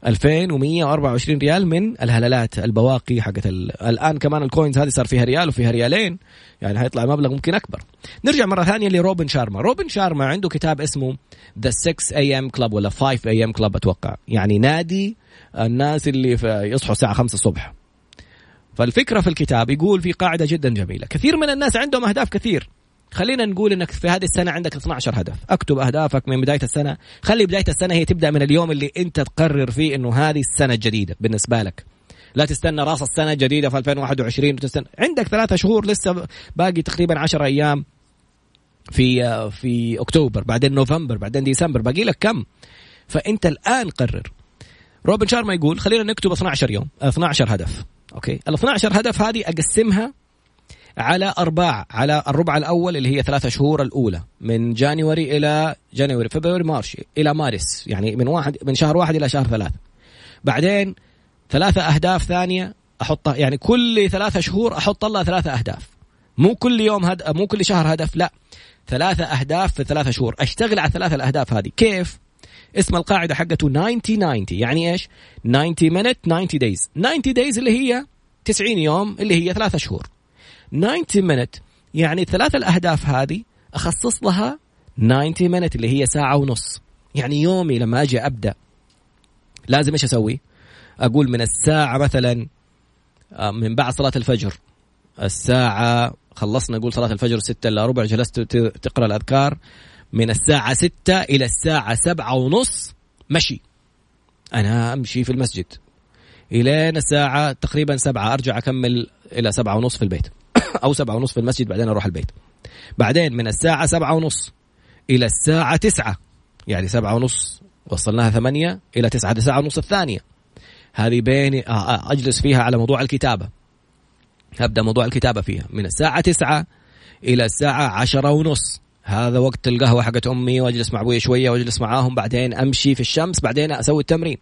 2124 ريال من الهلالات البواقي حقت الآن كمان ال coins هذه صار فيها ريال وفيها ريالين. يعني حيطلع مبلغ ممكن أكبر. نرجع مرة ثانية لروبن شارما. روبن شارما عنده كتاب اسمه The 6 AM Club ولا 5 AM Club أتوقع. يعني نادي الناس اللي يصحوا الساعة 5 الصبح. فالفكرة في الكتاب يقول في قاعدة جدا جميلة. كثير من الناس عندهم أهداف كثير. خلينا نقول إنك في هذه السنة عندك 12 هدف. اكتب أهدافك من بداية السنة. خلي بداية السنة هي تبدأ من اليوم اللي أنت تقرر فيه إنه هذه السنة الجديدة بالنسبة لك. لا تستنى راس السنة الجديدة في 2021 وتستنى عندك ثلاثة شهور لسه باقي تقريبا 10 أيام في في أكتوبر بعدين نوفمبر بعدين ديسمبر باقي لك كم؟ فأنت الآن قرر. روبن شارما يقول خلينا نكتب 12 يوم 12 هدف. أوكي؟ ال 12 هدف هذه أقسمها على أرباع على الربع الأول اللي هي ثلاثة شهور الأولى من January إلى January فبراير March إلى مارس يعني من واحد من شهر واحد إلى شهر ثلاثة. بعدين ثلاثة أهداف ثانية أحطها يعني كل ثلاثة شهور أحط له ثلاثة أهداف. مو كل يوم هد... مو كل شهر هدف لا. ثلاثة أهداف في ثلاثة شهور. أشتغل على الثلاثة الأهداف هذه. كيف؟ اسم القاعدة حقته 90 90 يعني إيش؟ 90 minute 90 days. 90 days اللي هي 90 يوم اللي هي ثلاثة شهور. 90 minute يعني الثلاث الأهداف هذه أخصص لها 90 minute اللي هي ساعة ونص. يعني يومي لما أجي أبدأ لازم إيش أسوي؟ أقول من الساعة مثلا آه، من بعد صلاة الفجر. الساعة خلصنا نقول صلاة الفجر ستة إلا ربع جلست تقرأ الأذكار. من الساعة ستة إلى الساعة سبعة ونص مشي. أنا أمشي في المسجد. إلين الساعة تقريبا سبعة أرجع أكمل إلى سبعة ونص في البيت. أو سبعة ونص في المسجد بعدين أروح البيت. بعدين من الساعة سبعة ونص إلى الساعة تسعة يعني سبعة ونص وصلناها ثمانية إلى تسعة ساعة ونص الثانية. هذه بيني آه، آه، أجلس فيها على موضوع الكتابة. أبدأ موضوع الكتابة فيها. من الساعة تسعة إلى الساعة عشرة ونص. هذا وقت القهوة حقت أمي وأجلس مع أبوي شوية وأجلس معاهم بعدين أمشي في الشمس بعدين أسوي التمرين.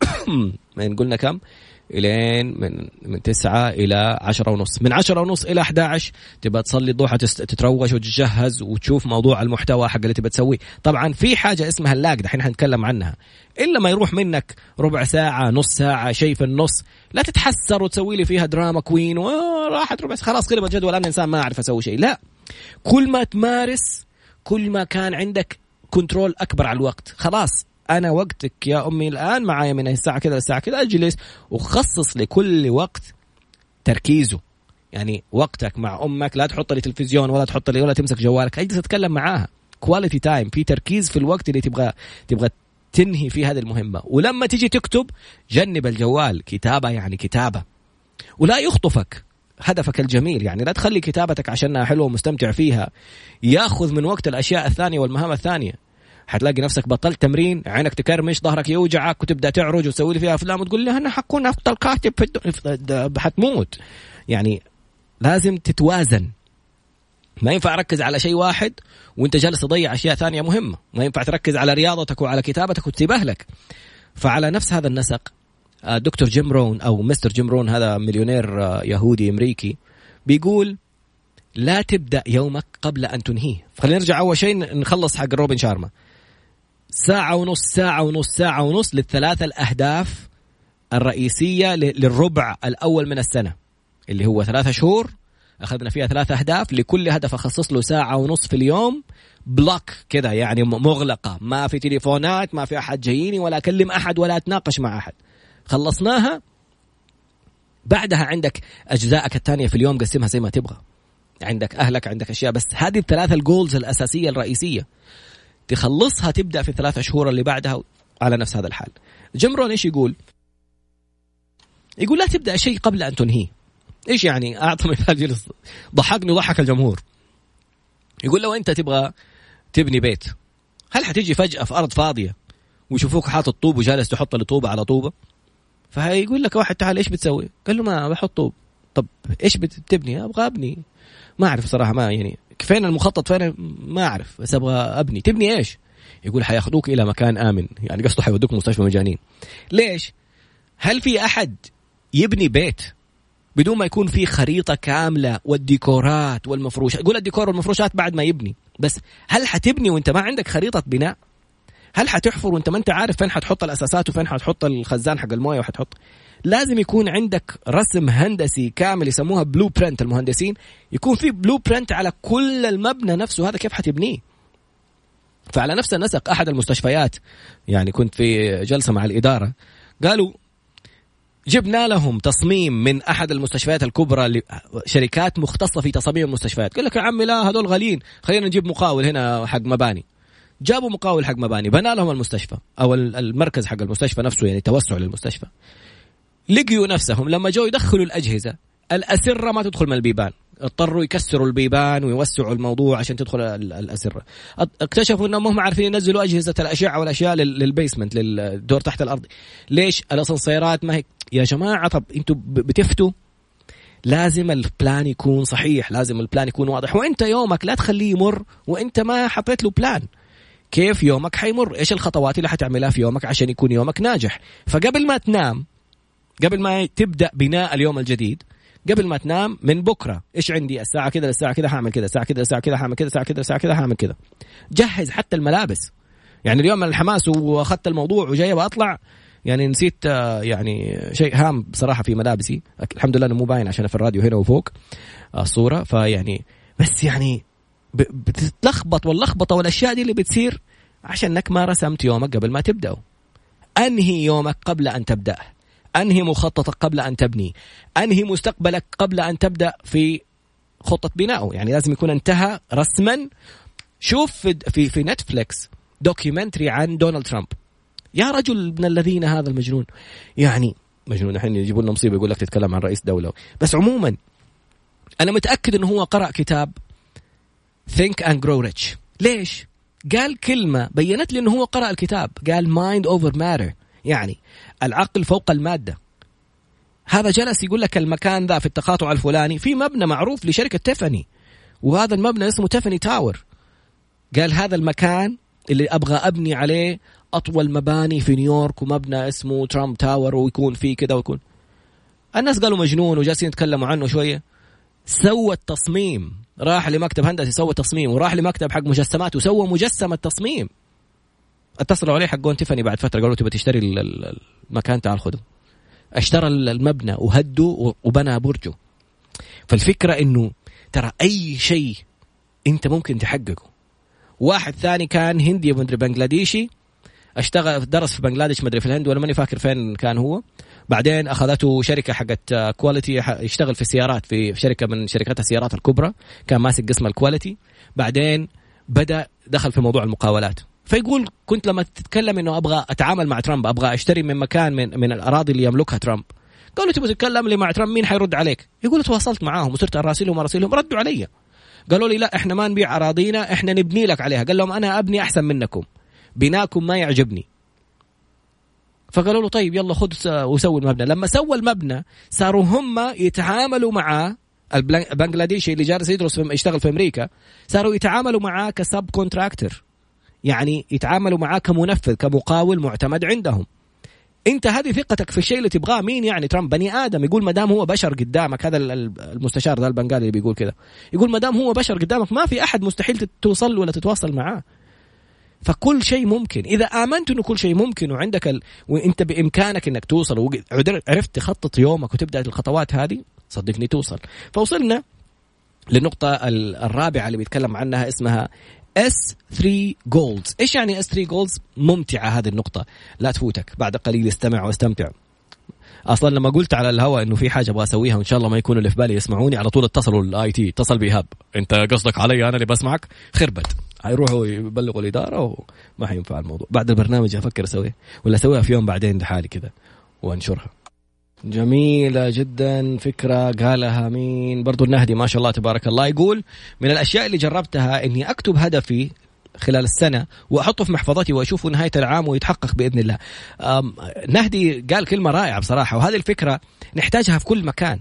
من قلنا كم؟ إلين من من 9 إلى 10 ونص. من 10 ونص إلى 11 تبغى تصلي الضحى تتروش وتجهز وتشوف موضوع المحتوى حق اللي تبغى تسويه. طبعا في حاجة اسمها اللاق دحين حنتكلم عنها. إلا ما يروح منك ربع ساعة نص ساعة شيء في النص لا تتحسر وتسوي لي فيها drama queen وراحت ربع خلاص قلبت جدول أنا إنسان ما أعرف أسوي شيء. لا. كل ما تمارس كل ما كان عندك control أكبر على الوقت. خلاص. أنا وقتك يا أمي الآن معايا من الساعة كذا للساعه كذا أجلس وخصص لكل وقت تركيزه. يعني وقتك مع أمك لا تحط لي تلفزيون ولا تحط لي ولا تمسك جوالك أجلس أتكلم معاها. quality time في تركيز في الوقت اللي تبغى تبغى تنهي في هذه المهمة. ولما تيجي تكتب جنب الجوال كتابة يعني كتابة. ولا يخطفك هدفك الجميل. يعني لا تخلي كتابتك عشانها حلوة ومستمتع فيها. ياخذ من وقت الأشياء الثانية والمهام الثانية. حتلاقي نفسك بطلت تمرين عينك تكرمش ظهرك يوجعك وتبدأ تعرج وتسوي لي فيها أفلام وتقول لي أنا حكون أفضل كاتب في حتموت. يعني لازم تتوازن. ما ينفع أركز على شيء واحد وأنت جالس تضيع أشياء ثانية مهمة. ما ينفع تركز على رياضتك وعلى كتابتك وتسيب أهلك. فعلى نفس هذا النسق آه، دكتور جيم رون أو مستر جيم رون هذا مليونير آه، يهودي أمريكي بيقول لا تبدأ يومك قبل أن تنهيه. خلينا نرجع أول شيء نخلص حق روبن شارما. ساعة ونص ساعة ونص ساعة ونص للثلاثة الأهداف الرئيسية للربع الأول من السنة اللي هو ثلاثة شهور. أخذنا فيها ثلاثة أهداف لكل هدف أخصص له ساعة ونص في اليوم. block كذا يعني مغلقة ما في تليفونات ما في أحد جاييني ولا أكلم أحد ولا أتناقش مع أحد. خلصناها. بعدها عندك أجزائك الثانية في اليوم قسمها زي ما تبغى. عندك أهلك عندك أشياء بس هذه الثلاثة ال goals الأساسية الرئيسية. تخلصها تبدأ في الثلاثة شهور اللي بعدها على نفس هذا الحال. جمرون إيش يقول؟ يقول لا تبدأ شيء قبل أن تنهيه. إيش يعني؟ أعطى مثال جلس. ضحكني وضحك الجمهور. يقول لو أنت تبغى تبني بيت هل حتيجي فجأة في أرض فاضية ويشوفوك حاطط طوب وجالس تحط الطوبه على طوبة؟ فهيقول لك واحد تعال إيش بتسوي؟ قال له ما بحط طوب. طب إيش بتبني؟ أبغى أبني. ما أعرف صراحة ما يعني فين المخطط فين ما أعرف بس أبغى أبني. تبني إيش؟ يقول حياخذوك إلى مكان آمن. يعني قصده حيودوك مستشفى مجانين. ليش؟ هل في أحد يبني بيت بدون ما يكون في خريطة كاملة والديكورات والمفروشات؟ يقول الديكور والمفروشات بعد ما يبني. بس هل حتبني وأنت ما عندك خريطة بناء؟ هل حتحفر وأنت ما أنت عارف فين حتحط الأساسات وفين حتحط الخزان حق الموية وحتحط؟ لازم يكون عندك رسم هندسي كامل يسموها blueprint المهندسين. يكون في بلو برنت على كل المبنى نفسه هذا كيف حتبنيه؟ فعلى نفس النسق أحد المستشفيات يعني كنت في جلسة مع الإدارة قالوا جبنا لهم تصميم من أحد المستشفيات الكبرى شركات مختصة في تصاميم المستشفيات. قال لك يا عمي لا هذول غاليين خلينا نجيب مقاول هنا حق مباني. جابوا مقاول حق مباني بنى لهم المستشفى أو المركز حق المستشفى نفسه يعني توسع للمستشفى. لقيوا نفسهم لما جو يدخلوا الأجهزة. الأسرة ما تدخل من البيبان. اضطروا يكسروا البيبان ويوسعوا الموضوع عشان تدخل الأسرة. اكتشفوا إنهم هم عارفين ينزلوا أجهزة الأشعة والأشياء لل basement للدور تحت الأرض. ليش؟ الأسانسيرات ما هي يا جماعة طب أنتم بتفتوا؟ لازم ال plan يكون صحيح لازم ال plan يكون واضح. وانت يومك لا تخليه يمر وانت ما حطيت له plan. كيف يومك حيمر؟ إيش الخطوات اللي حتعملها في يومك عشان يكون يومك ناجح؟ فقبل ما تنام قبل ما تبدأ بناء اليوم الجديد قبل ما تنام من بكرة. إيش عندي؟ الساعة كذا للساعه كذا حاعمل كذا. الساعة كذا للساعه كذا حاعمل كذا الساعة كذا للساعه كذا حاعمل كذا. جهز حتى الملابس. يعني اليوم الحماس وأخذت الموضوع وجاي بطلع يعني نسيت آه، يعني شيء هام بصراحة في ملابسي. الحمد لله إنه مو باين عشان في الراديو هنا وفوق آه، الصورة. فيعني بس يعني بتتلخبط واللخبطة والأشياء دي اللي بتصير عشانك ما رسمت يومك قبل ما تبداه أنهي يومك قبل أن تبداه أنهي مخططك قبل أن تبني؟ أنهي مستقبلك قبل أن تبدأ في خطة بنائه يعني لازم يكون انتهى رسما. شوف في في, في نتفليكس documentary عن دونالد ترامب يا رجل من الذين هذا المجنون. يعني مجنون الحين يجيبوا لنا مصيبه يقول لك تتكلم عن رئيس دولة. بس عموما أنا متأكد إنه هو قرأ كتاب Think and Grow Rich. ليش؟ قال كلمة بينت لي أنه هو قرأ الكتاب. قال mind over matter. يعني العقل فوق المادة. هذا جلس يقول لك المكان ذا في التقاطع الفلاني في مبنى معروف لشركة تيفاني وهذا المبنى اسمه تيفاني تاور. قال هذا المكان اللي أبغى أبني عليه أطول مباني في نيويورك ومبنى اسمه ترامب تاور ويكون فيه كذا ويكون. الناس قالوا مجنون وجالسين يتكلموا عنه شوية. سوى التصميم راح لمكتب هندسي سوى تصميم وراح لمكتب حق مجسمات وسوى مجسم التصميم اتصلوا عليه حقون تيفاني بعد فترة قالوا تبغى تشتري المكان تعال خذه. اشترى المبنى وهده وبنى برجه. فالفكرة إنه ترى أي شيء أنت ممكن تحققه. واحد ثاني كان هندي مدري بنغلاديشي اشتغل درس في بنغلاديش مدري في الهند ولا ماني فاكر فين كان هو. بعدين أخذته شركة حقت quality يشتغل في السيارات في شركة من شركات السيارات الكبرى كان ماسك قسم ال quality بعدين بدأ دخل في موضوع المقاولات. فيقول كنت لما تتكلم إنه أبغى أتعامل مع ترامب أبغى أشتري من مكان من من الأراضي اللي يملكها ترامب. قالوا تبغى تتكلم لي مع ترامب؟ مين حيرد عليك؟ يقول تواصلت معاهم وصرت اراسلهم اراسلهم ردوا علي. قالوا لي لا إحنا ما نبيع أراضينا إحنا نبني لك عليها. قال لهم أنا أبني أحسن منكم بناكم ما يعجبني. فقالوا له طيب يلا خذ وسوي المبنى. لما سوى المبنى صاروا هم يتعاملوا معاه البنغلاديشي اللي جالس يدرس يشتغل في أمريكا صاروا يتعاملوا معاه ك subcontractor يعني يتعاملوا معاه كمنفذ كمقاول معتمد عندهم. انت هذه ثقتك في الشيء اللي تبغاه مين يعني ترامب؟ بني آدم. يقول ما دام هو بشر قدامك هذا المستشار ذا البنغالي اللي بيقول كذا. يقول ما دام هو بشر قدامك ما في أحد مستحيل توصل ولا تتواصل معاه. فكل شيء ممكن. إذا آمنت إنه كل شيء ممكن وعندك ال... وإنت بإمكانك إنك توصل وعرفت تخطط يومك وتبدأ الخطوات هذه صدقني توصل. فوصلنا للنقطة الرابعة اللي بيتكلم عنها اسمها S3 goals إيش يعني S3 goals ممتعة هذه النقطة. لا تفوتك. بعد قليل استمع واستمتع أصلا لما قلت على الهواء إنه في حاجة أبغى أسويها وإن شاء الله ما يكونوا اللي في بالي يسمعوني على طول اتصلوا ال IT اتصل بايهاب أنت قصدك علي أنا اللي بسمعك؟ خربت. حيروحوا يبلغوا الإدارة وما حينفع الموضوع. بعد البرنامج أفكر أسويه ولا أسويها في يوم بعدين لحالي كذا وأنشرها. جميلة جدا فكرة قالها مين؟ برضو النهدي ما شاء الله تبارك الله يقول من الأشياء اللي جربتها أني أكتب هدفي خلال السنة وأحطه في محفظتي وأشوفه نهاية العام ويتحقق بإذن الله. نهدي قال كلمة رائعة بصراحة وهذه الفكرة نحتاجها في كل مكان.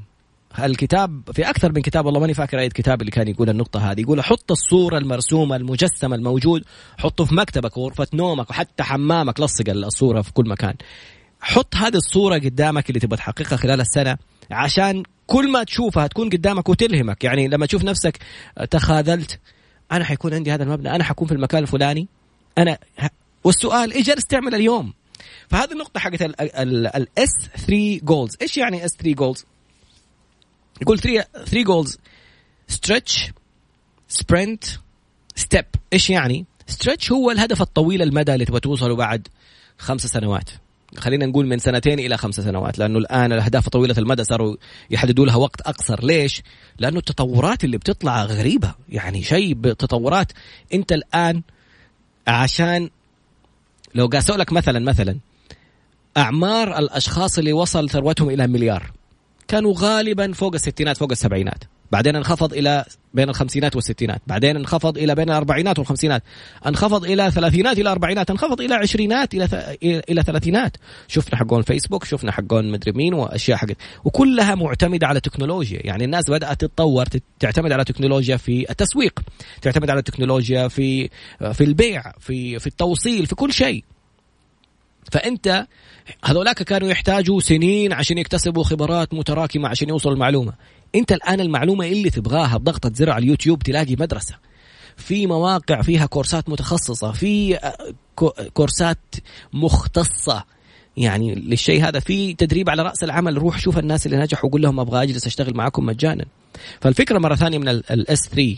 الكتاب في أكثر من كتاب والله ماني فاكر أي كتاب اللي كان يقول النقطة هذه. يقول حط الصورة المرسومة المجسمه الموجود حطه في مكتبك وغرفه نومك وحتى حمامك لصق الصورة في كل مكان. حط هذه الصورة قدامك اللي تبغى تحققها خلال السنة عشان كل ما تشوفها تكون قدامك وتلهمك. يعني لما تشوف نفسك تخاذلت أنا حيكون عندي هذا المبنى أنا حكون في المكان الفلاني أنا والسؤال إيش جالس تعمل اليوم؟ فهذه النقطة حقت ال S3 goals إيش يعني S3 goals يقول 3 3 goals stretch sprint step إيش يعني؟ stretch هو الهدف الطويل المدى اللي تبغى توصله بعد خمس سنوات. خلينا نقول من سنتين إلى خمس سنوات لأنه الآن الأهداف طويلة المدى صاروا يحددوا لها وقت أقصر. ليش؟ لأنه التطورات اللي بتطلع غريبة. يعني شيء بتطورات أنت الآن عشان لو قاسوا لك مثلا مثلا أعمار الأشخاص اللي وصل ثروتهم إلى مليار كانوا غالبا فوق الستينات فوق السبعينات. بعدين انخفض إلى بين الخمسينات والستينات. بعدين انخفض إلى بين الأربعينات والخمسينات. انخفض إلى ثلاثينات إلى أربعينات. انخفض إلى عشرينات إلى ث... إلى ثلاثينات. شفنا حقون فيسبوك شفنا حقون مدري مين وأشياء حقت. وكلها معتمدة على تكنولوجيا. يعني الناس بدأت تتطور تعتمد على تكنولوجيا في التسويق تعتمد على تكنولوجيا في في البيع في في التوصيل في كل شيء. فأنت هذولاك كانوا يحتاجوا سنين عشان يكتسبوا خبرات متراكمة عشان يوصلوا المعلومة. انت الآن المعلومة اللي تبغاها بضغطة زر على اليوتيوب تلاقي مدرسة. في مواقع فيها كورسات متخصصة في آه، كورسات مختصة. يعني للشيء هذا في تدريب على رأس العمل روح شوف الناس اللي نجحوا وقول لهم أبغى أجلس أشتغل معاكم مجانا. فالفكرة مرة ثانية من ال S 3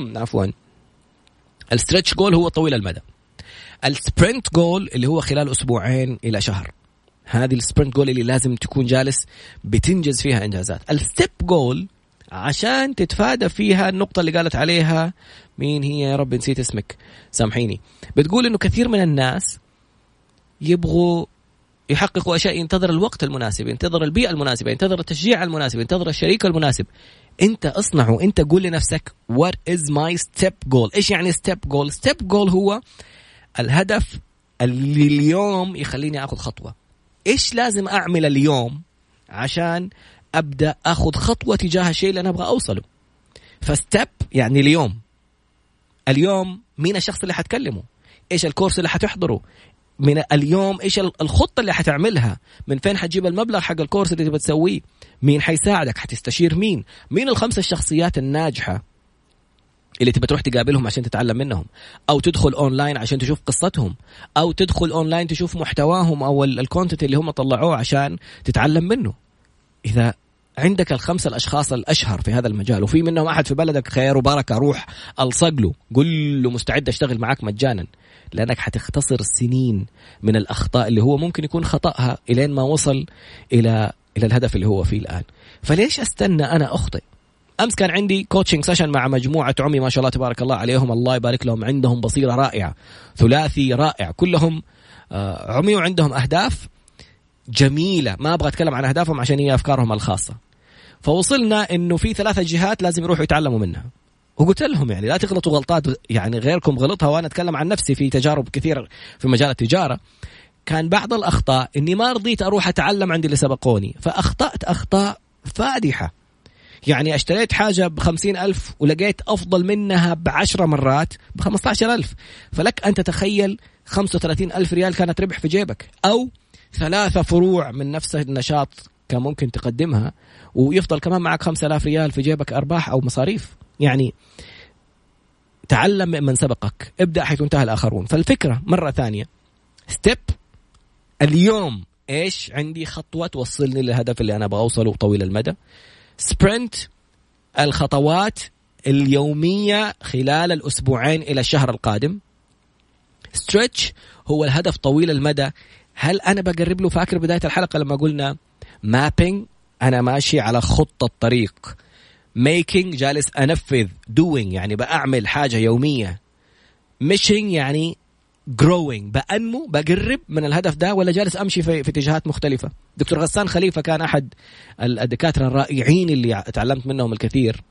عفوا. ال stretch goal هو طويل المدى. ال sprint goal اللي هو خلال أسبوعين إلى شهر. هذه ال sprint goal اللي لازم تكون جالس بتنجز فيها إنجازات. ال step goal عشان تتفادى فيها النقطة اللي قالت عليها مين هي يا رب نسيت اسمك. سامحيني. بتقول إنه كثير من الناس يبغوا يحققوا أشياء ينتظر الوقت المناسب ينتظر البيئة المناسبة ينتظر التشجيع المناسب ينتظر الشريك المناسب. أنت اصنع وانت قول لنفسك what is my step goal إيش يعني step goal step goal هو الهدف اللي اليوم يخليني آخذ خطوة. إيش لازم أعمل اليوم عشان أبدأ أخذ خطوة تجاه الشيء اللي أنا أبغى أوصله؟ فستب يعني اليوم. اليوم مين الشخص اللي حتكلمه؟ إيش الكورس اللي حتحضره؟ من اليوم إيش الخطة اللي حتعملها؟ من فين حتجيب المبلغ حق ال course اللي تبغى تسويه؟ مين حيساعدك؟ حتستشير مين؟ مين الخمسة الشخصيات الناجحة؟ اللي تبى تروح تقابلهم عشان تتعلم منهم أو تدخل اونلاين عشان تشوف قصتهم أو تدخل اونلاين تشوف محتواهم أو ال content اللي هم طلعوه عشان تتعلم منه. إذا عندك الخمسة الأشخاص الأشهر في هذا المجال وفي منهم أحد في بلدك خير وبركة روح ألصق له قل له مستعد أشتغل معك مجانا لأنك حتختصر سنين من الأخطاء اللي هو ممكن يكون خطأها إلين ما وصل إلى إلى الهدف اللي هو فيه الآن. فليش أستنى أنا أخطئ؟ أمس كان عندي coaching session مع مجموعة عمي ما شاء الله تبارك الله عليهم. الله يبارك لهم. عندهم بصيرة رائعة ثلاثي رائع. كلهم آه، عمي وعندهم أهداف جميلة. ما أبغى أتكلم عن أهدافهم عشان هي أفكارهم الخاصة. فوصلنا إنه في ثلاثة جهات لازم يروحوا يتعلموا منها. وقلت لهم يعني لا تغلطوا غلطات يعني غيركم غلطها وأنا أتكلم عن نفسي في تجارب كثيرة في مجال التجارة. كان بعض الأخطاء إني ما رضيت أروح أتعلم عند اللي سبقوني فأخطأت أخطاء فادحة. يعني اشتريت حاجة بخمسين ألف ولقيت أفضل منها بعشرة مرات بخمسة عشر ألف. فلك أن تتخيل خمسة وثلاثين ألف ريال كانت ربح في جيبك. أو ثلاثة فروع من نفس النشاط كان ممكن تقدمها ويفضل كمان معك خمسة آلاف ريال في جيبك أرباح أو مصاريف. يعني تعلم من سبقك. ابدأ حيث انتهى الآخرون. فالفكرة مرة ثانية. step اليوم إيش عندي خطوة توصلني للهدف اللي أنا أبغى أوصله طويل المدى؟ sprint الخطوات اليومية خلال الأسبوعين إلى الشهر القادم. stretch هو الهدف طويل المدى. هل أنا بقرب له؟ فاكر بداية الحلقة لما قلنا mapping أنا ماشي على خطة طريق making جالس أنفذ doing يعني بعمل حاجة يومية. meshing يعني growing بأنمو بقرب من الهدف ده ولا جالس أمشي في, في اتجاهات مختلفة؟ دكتور غسان خليفة كان أحد الدكاترة الرائعين اللي تعلمت منهم الكثير.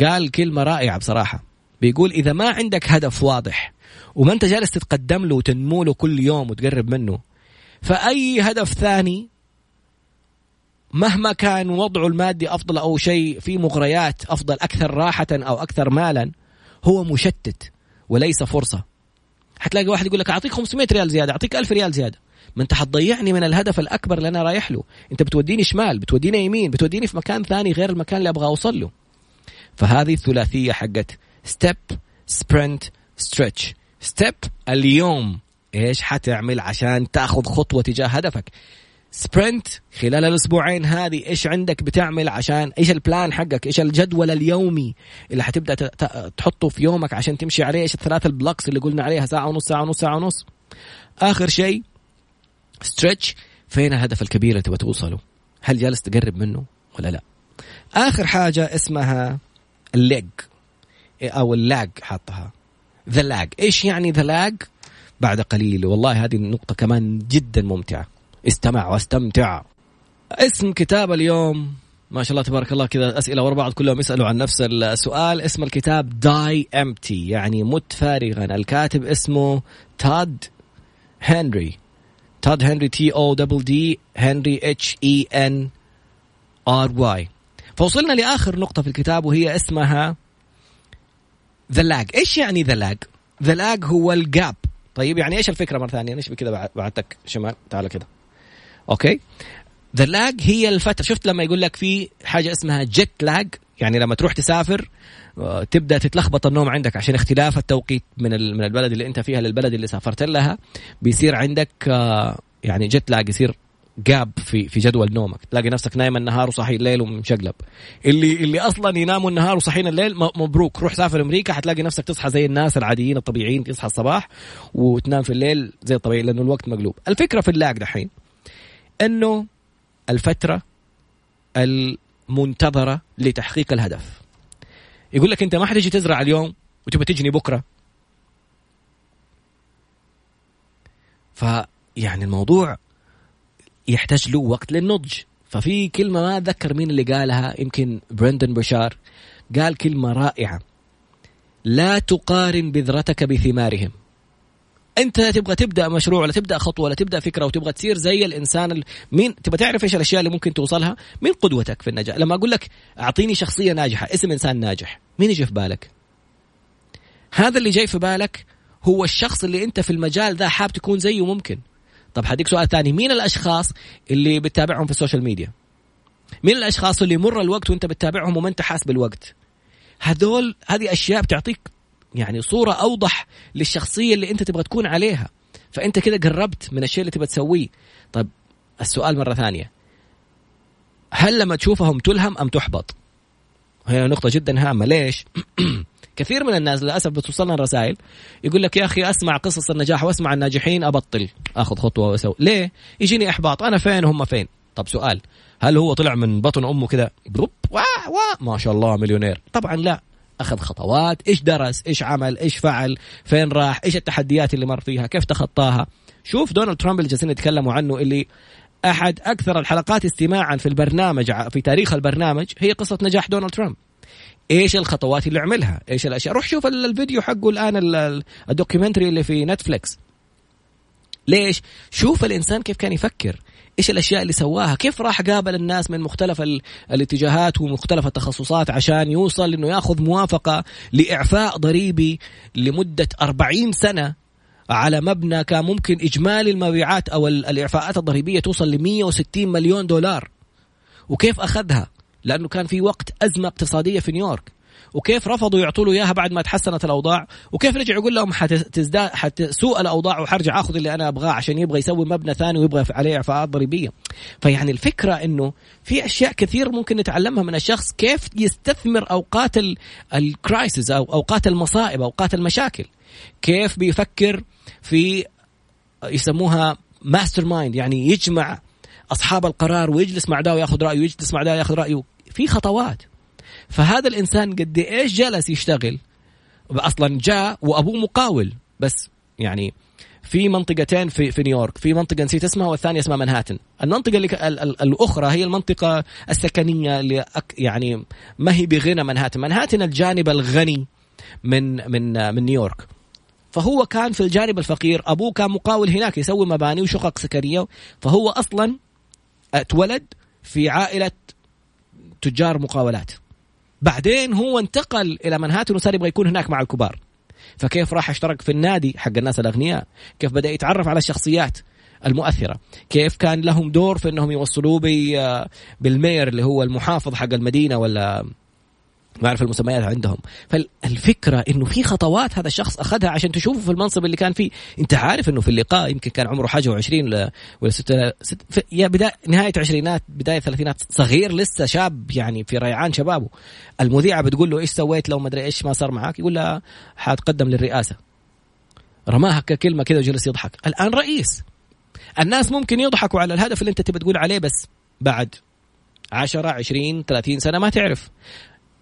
قال كلمة رائعة بصراحة. بيقول إذا ما عندك هدف واضح وما أنت جالس تتقدم له وتنمو له كل يوم وتقرب منه فأي هدف ثاني مهما كان وضعه المادي أفضل أو شيء في مغريات أفضل أكثر راحة أو أكثر مالا هو مشتت وليس فرصة. حتلاقي واحد يقول لك أعطيك 500 ريال زيادة أعطيك 1000 ريال زيادة. ما أنت حتضيعني من الهدف الأكبر اللي أنا رايح له. أنت بتوديني شمال بتوديني يمين بتوديني في مكان ثاني غير المكان اللي أبغى أوصل له. فهذه الثلاثية حقت step sprint stretch step اليوم إيش حتعمل عشان تأخذ خطوة تجاه هدفك؟ sprint خلال الأسبوعين هذه إيش عندك بتعمل عشان إيش ال plan حقك إيش الجدول اليومي اللي حتبدأ تحطه في يومك عشان تمشي عليه إيش الثلاث ال blocks اللي قلنا عليها ساعة ونص ساعة ونص ساعة ونص. آخر شيء stretch فين الهدف الكبير اللي تبغى توصله؟ هل جالس تقرب منه ولا لا؟ آخر حاجة اسمها ال lag أو ال lag حاطها. the lag إيش يعني the lag بعد قليل والله هذه النقطة كمان جدا ممتعة. استمع واستمتع. اسم كتاب اليوم ما شاء الله تبارك الله كذا أسئلة ورا بعض كلهم يسألوا عن نفس السؤال. اسم الكتاب Die Empty يعني مت فارغا. الكاتب اسمه Todd Henry. Todd Henry T O double D Henry H E N R Y فوصلنا لآخر نقطة في الكتاب وهي اسمها the lag إيش يعني the lag the lag هو ال gap طيب يعني إيش الفكرة مرة ثانية؟ نشبه كذا بعدتك شمال. تعال كذا. okay؟ the lag هي الفترة شفت لما يقول لك في حاجة اسمها jet lag يعني لما تروح تسافر آه، تبدأ تتلخبط النوم عندك عشان اختلاف التوقيت من من البلد اللي أنت فيها للبلد اللي سافرت لها. بيصير عندك آه، يعني جيت لاج يصير جاب في في جدول نومك. تلاقي نفسك نايم النهار وصحي الليل ومشقلب. اللي اللي أصلا يناموا النهار وصحيين الليل مبروك. روح سافر أمريكا حتلاقي نفسك تصحى زي الناس العاديين الطبيعيين تصحى الصباح وتنام في الليل زي الطبيعي لأنه الوقت مقلوب. الفكرة في اللاج دحين أنه الفترة المنتظرة لتحقيق الهدف. يقول لك أنت ما حتجي تزرع اليوم وتبغى تجني بكرة. فيعني الموضوع يحتاج له وقت للنضج. ففي كلمة ما أتذكر مين اللي قالها يمكن برندن بشار قال كلمة رائعة. لا تقارن بذرتك بثمارهم. أنت تبغى تبدأ مشروع ولا تبدأ خطوة ولا تبدأ فكرة وتبغى تصير زي الإنسان مين تبغى تعرف إيش الأشياء اللي ممكن توصلها؟ مين قدوتك في النجاح؟ لما أقول لك أعطيني شخصية ناجحة اسم إنسان ناجح مين يجي في بالك؟ هذا اللي جاي في بالك هو الشخص اللي أنت في المجال ذا حاب تكون زيه ممكن. طب حديك سؤال ثاني مين الأشخاص اللي بتتابعهم في ال social media؟ مين الأشخاص اللي يمر الوقت وأنت بتتابعهم وما أنت حاس بالوقت؟ هذول هذه أشياء بتعطيك يعني صورة أوضح للشخصية اللي أنت تبغى تكون عليها. فأنت كده قربت من الشيء اللي تبغى تسويه. طيب السؤال مرة ثانية. هل لما تشوفهم تلهم أم تحبط؟ هي نقطة جدا هامة. ليش؟ كثير من الناس للأسف بتوصلنا الرسائل يقول لك يا أخي أسمع قصص النجاح وأسمع الناجحين أبطل أخذ خطوة وأسوي. ليه؟ يجيني إحباط. أنا فين؟ هم فين؟ طب سؤال هل هو طلع من بطن أمه كذا بروب واه واه ما شاء الله مليونير. طبعا لا. أخذ خطوات إيش درس إيش عمل إيش فعل فين راح إيش التحديات اللي مر فيها كيف تخطاها. شوف دونالد ترامب اللي جالسين يتكلموا عنه اللي أحد أكثر الحلقات استماعا في البرنامج في تاريخ البرنامج هي قصة نجاح دونالد ترامب. إيش الخطوات اللي عملها؟ إيش الأشياء؟ روح شوف الفيديو حقه الآن ال documentary اللي في Netflix. ليش؟ شوف الإنسان كيف كان يفكر. إيش الأشياء اللي سواها؟ كيف راح قابل الناس من مختلف الاتجاهات ومختلف التخصصات عشان يوصل إنه ياخذ موافقة لإعفاء ضريبي لمدة 40 سنة على مبنى كان ممكن إجمالي المبيعات أو الإعفاءات الضريبية توصل ل 160 مليون دولار. وكيف أخذها؟ لأنه كان في وقت أزمة اقتصادية في نيويورك. وكيف رفضوا يعطوا له إياها بعد ما تحسنت الأوضاع؟ وكيف رجع يقول لهم حتزداد حتسوء الأوضاع وحرجع آخذ اللي أنا أبغاه عشان يبغى يسوي مبنى ثاني ويبغى عليه إعفاءات ضريبية. فيعني الفكرة إنه في أشياء كثير ممكن نتعلمها من الشخص كيف يستثمر أوقات ال crisis أو أوقات المصائب أوقات المشاكل. كيف بيفكر في يسموها mastermind يعني يجمع أصحاب القرار ويجلس مع ده وياخذ رأيه ويجلس مع ده وياخذ رأيه. في خطوات. فهذا الإنسان قد إيش جلس يشتغل؟ أصلا جاء وأبوه مقاول بس يعني في منطقتين في في نيويورك. في منطقة نسيت اسمها والثانية اسمها منهاتن المنطقة اللي الأخرى هي المنطقة السكنية اللي يعني ما هي بغنى منهاتن منهاتن الجانب الغني من من من نيويورك. فهو كان في الجانب الفقير. أبوه كان مقاول هناك يسوي مباني وشقق سكنية. فهو أصلا أتولد في عائلة تجار مقاولات. بعدين هو انتقل إلى منهاتن وصار يبغى يكون هناك مع الكبار. فكيف راح اشترك في النادي حق الناس الأغنياء؟ كيف بدأ يتعرف على الشخصيات المؤثرة؟ كيف كان لهم دور في إنهم يوصلوه بالمير اللي هو المحافظ حق المدينة ولا ما اعرف المسميات عندهم. فالفكرة إنه في خطوات هذا الشخص أخذها عشان تشوفه في المنصب اللي كان فيه. أنت عارف إنه في اللقاء يمكن كان عمره حاجة و20 ولا ستة ست يا بدايه نهاية عشرينات بداية ثلاثينات صغير لسه شاب يعني في ريعان شبابه. المذيعة بتقول له إيش سويت لو ما أدري إيش ما صار معك يقول لها حاتقدم للرئاسة. رماها ككلمه كذا وجلس يضحك. الآن رئيس. الناس ممكن يضحكوا على الهدف اللي أنت تبي تقول عليه بس بعد 10 20 30 سنة ما تعرف.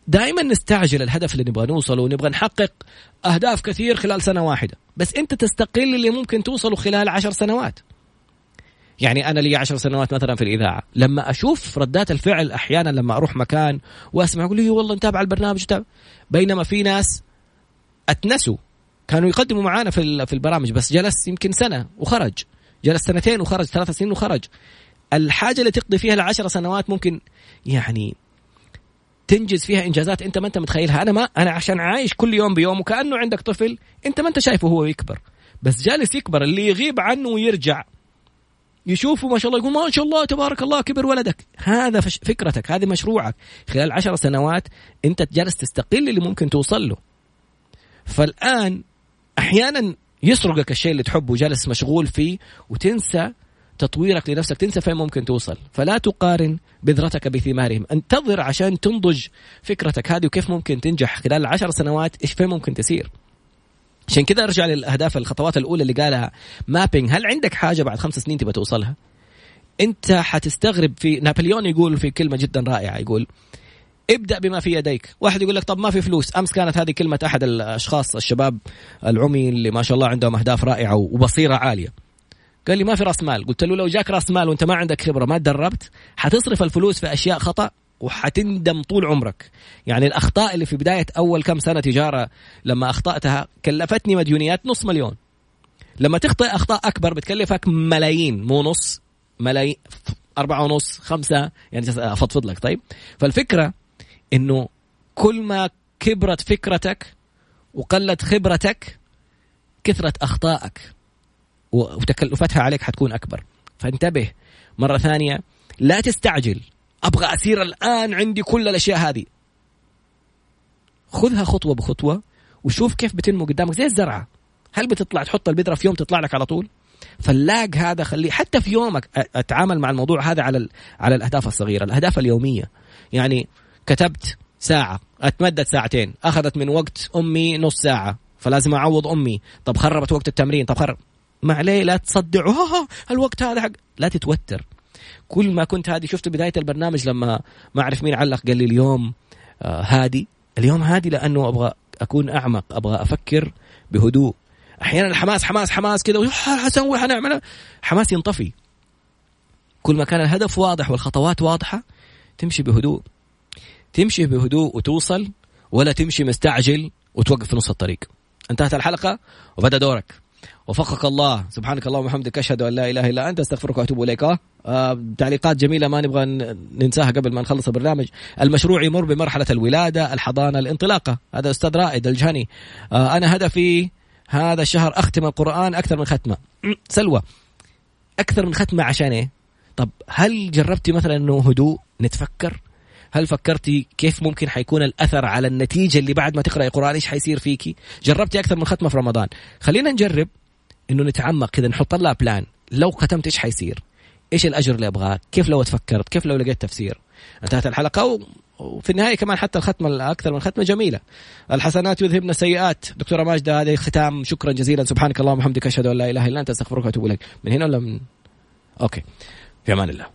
دائما نستعجل الهدف اللي نبغى نوصله ونبغى نحقق أهداف كثير خلال سنة واحدة. بس أنت تستقل اللي ممكن توصله خلال عشر سنوات. يعني أنا لي عشر سنوات مثلا في الإذاعة. لما أشوف ردات الفعل أحيانا لما أروح مكان وأسمع أقول لي والله نتابع البرنامج تابع. بينما في ناس أتنسوا. كانوا يقدموا معانا في في البرامج. بس جلس يمكن سنة وخرج. جلس سنتين وخرج. ثلاث سنين وخرج. الحاجة اللي تقضي فيها العشر سنوات ممكن يعني تنجز فيها إنجازات أنت ما أنت متخيلها. أنا ما أنا عشان عايش كل يوم بيوم وكأنه عندك طفل أنت ما أنت شايفه هو يكبر. بس جالس يكبر اللي يغيب عنه ويرجع. يشوفه ما شاء الله يقول ما شاء الله تبارك الله كبر ولدك. هذا فكرتك هذه مشروعك. خلال عشر سنوات أنت جالس تستقل اللي ممكن توصل له. فالآن أحيانا يسرقك الشيء اللي تحبه جالس مشغول فيه وتنسى تطويرك لنفسك تنسى فين ممكن توصل. فلا تقارن بذرتك بثمارهم. انتظر عشان تنضج فكرتك هذه وكيف ممكن تنجح خلال العشر سنوات إيش فين ممكن تسير. عشان كذا ارجع للأهداف الخطوات الأولى اللي قالها مابينج هل عندك حاجة بعد خمس سنين تبغى توصلها؟ انت حتستغرب في نابليون يقول في كلمة جدا رائعة يقول ابدأ بما في يديك. واحد يقول لك طب ما في فلوس. أمس كانت هذه كلمة أحد الأشخاص الشباب العمي اللي ما شاء الله عندهم أهداف رائعة وبصيرة عالية. قال لي ما في راس مال. قلت له لو جاك راس مال وانت ما عندك خبرة ما تدربت حتصرف الفلوس في أشياء خطأ وحتندم طول عمرك. يعني الأخطاء اللي في بداية أول كم سنة تجارة لما أخطأتها كلفتني مديونيات نص مليون. لما تخطئ أخطاء أكبر بتكلفك ملايين مو نص ملايين أربعة ونص خمسة. يعني أفضفض لك. طيب. فالفكرة إنه كل ما كبرت فكرتك وقلت خبرتك كثرت أخطائك وتكلفتها عليك حتكون أكبر. فانتبه مرة ثانية لا تستعجل. أبغى اسير الآن عندي كل الأشياء هذه. خذها خطوة بخطوة وشوف كيف بتنمو قدامك زي الزرعة. هل بتطلع تحط البذرة في يوم تطلع لك على طول؟ فاللاج هذا خليه حتى في يومك أتعامل مع الموضوع هذا على على الأهداف الصغيرة. الأهداف اليومية. يعني كتبت ساعة أتمدد ساعتين. أخذت من وقت أمي نص ساعة فلازم أعوض أمي. طب خربت وقت التمرين طب خرب ما عليه لا تصدع الوقت هذا حق. لا تتوتر. كل ما كنت هادي شفت بداية البرنامج لما ما أعرف مين علق قال لي اليوم آه هادي. اليوم هادي لأنه أبغى أكون أعمق أبغى أفكر بهدوء. أحيانا الحماس حماس حماس كذا حسوي؟ حنعمل حماس ينطفي. كل ما كان الهدف واضح والخطوات واضحة تمشي بهدوء. تمشي بهدوء وتوصل ولا تمشي مستعجل وتوقف في نص الطريق. انتهت الحلقة وبدأ دورك. وفقك الله. سبحانك اللهم وبحمدك أشهد أن لا إله إلا أنت أستغفرك وأتوب إليك. آه تعليقات جميلة ما نبغى ننساها قبل ما نخلص البرنامج. المشروع يمر بمرحلة الولادة الحضانة الانطلاقة. هذا أستاذ رائد الجهني. آه أنا هدفي هذا الشهر أختم القرآن أكثر من ختمة. سلوى. أكثر من ختمة عشان إيه؟ طب هل جربتي مثلا إنه هدوء؟ نتفكر. هل فكرتي كيف ممكن حيكون الأثر على النتيجة اللي بعد ما تقرأي قران إيش حيصير فيكي؟ جربتي أكثر من ختمة في رمضان. خلينا نجرب إنه نتعمق كذا نحط لها plan لو ختمت إيش حيصير؟ إيش الأجر اللي ابغاه كيف لو تفكرت؟ كيف لو لقيت تفسير؟ انتهت الحلقة وفي النهاية كمان حتى الختمة الاكثر من ختمة جميلة. الحسنات يذهبن السيئات. دكتورة ماجدة هذه ختام. شكرا جزيلا. سبحانك اللهم وبحمدك أشهد أن لا إله إلا أنت أستغفرك وأتوب إليك. من هنا ولا من؟ okay. في أمان الله.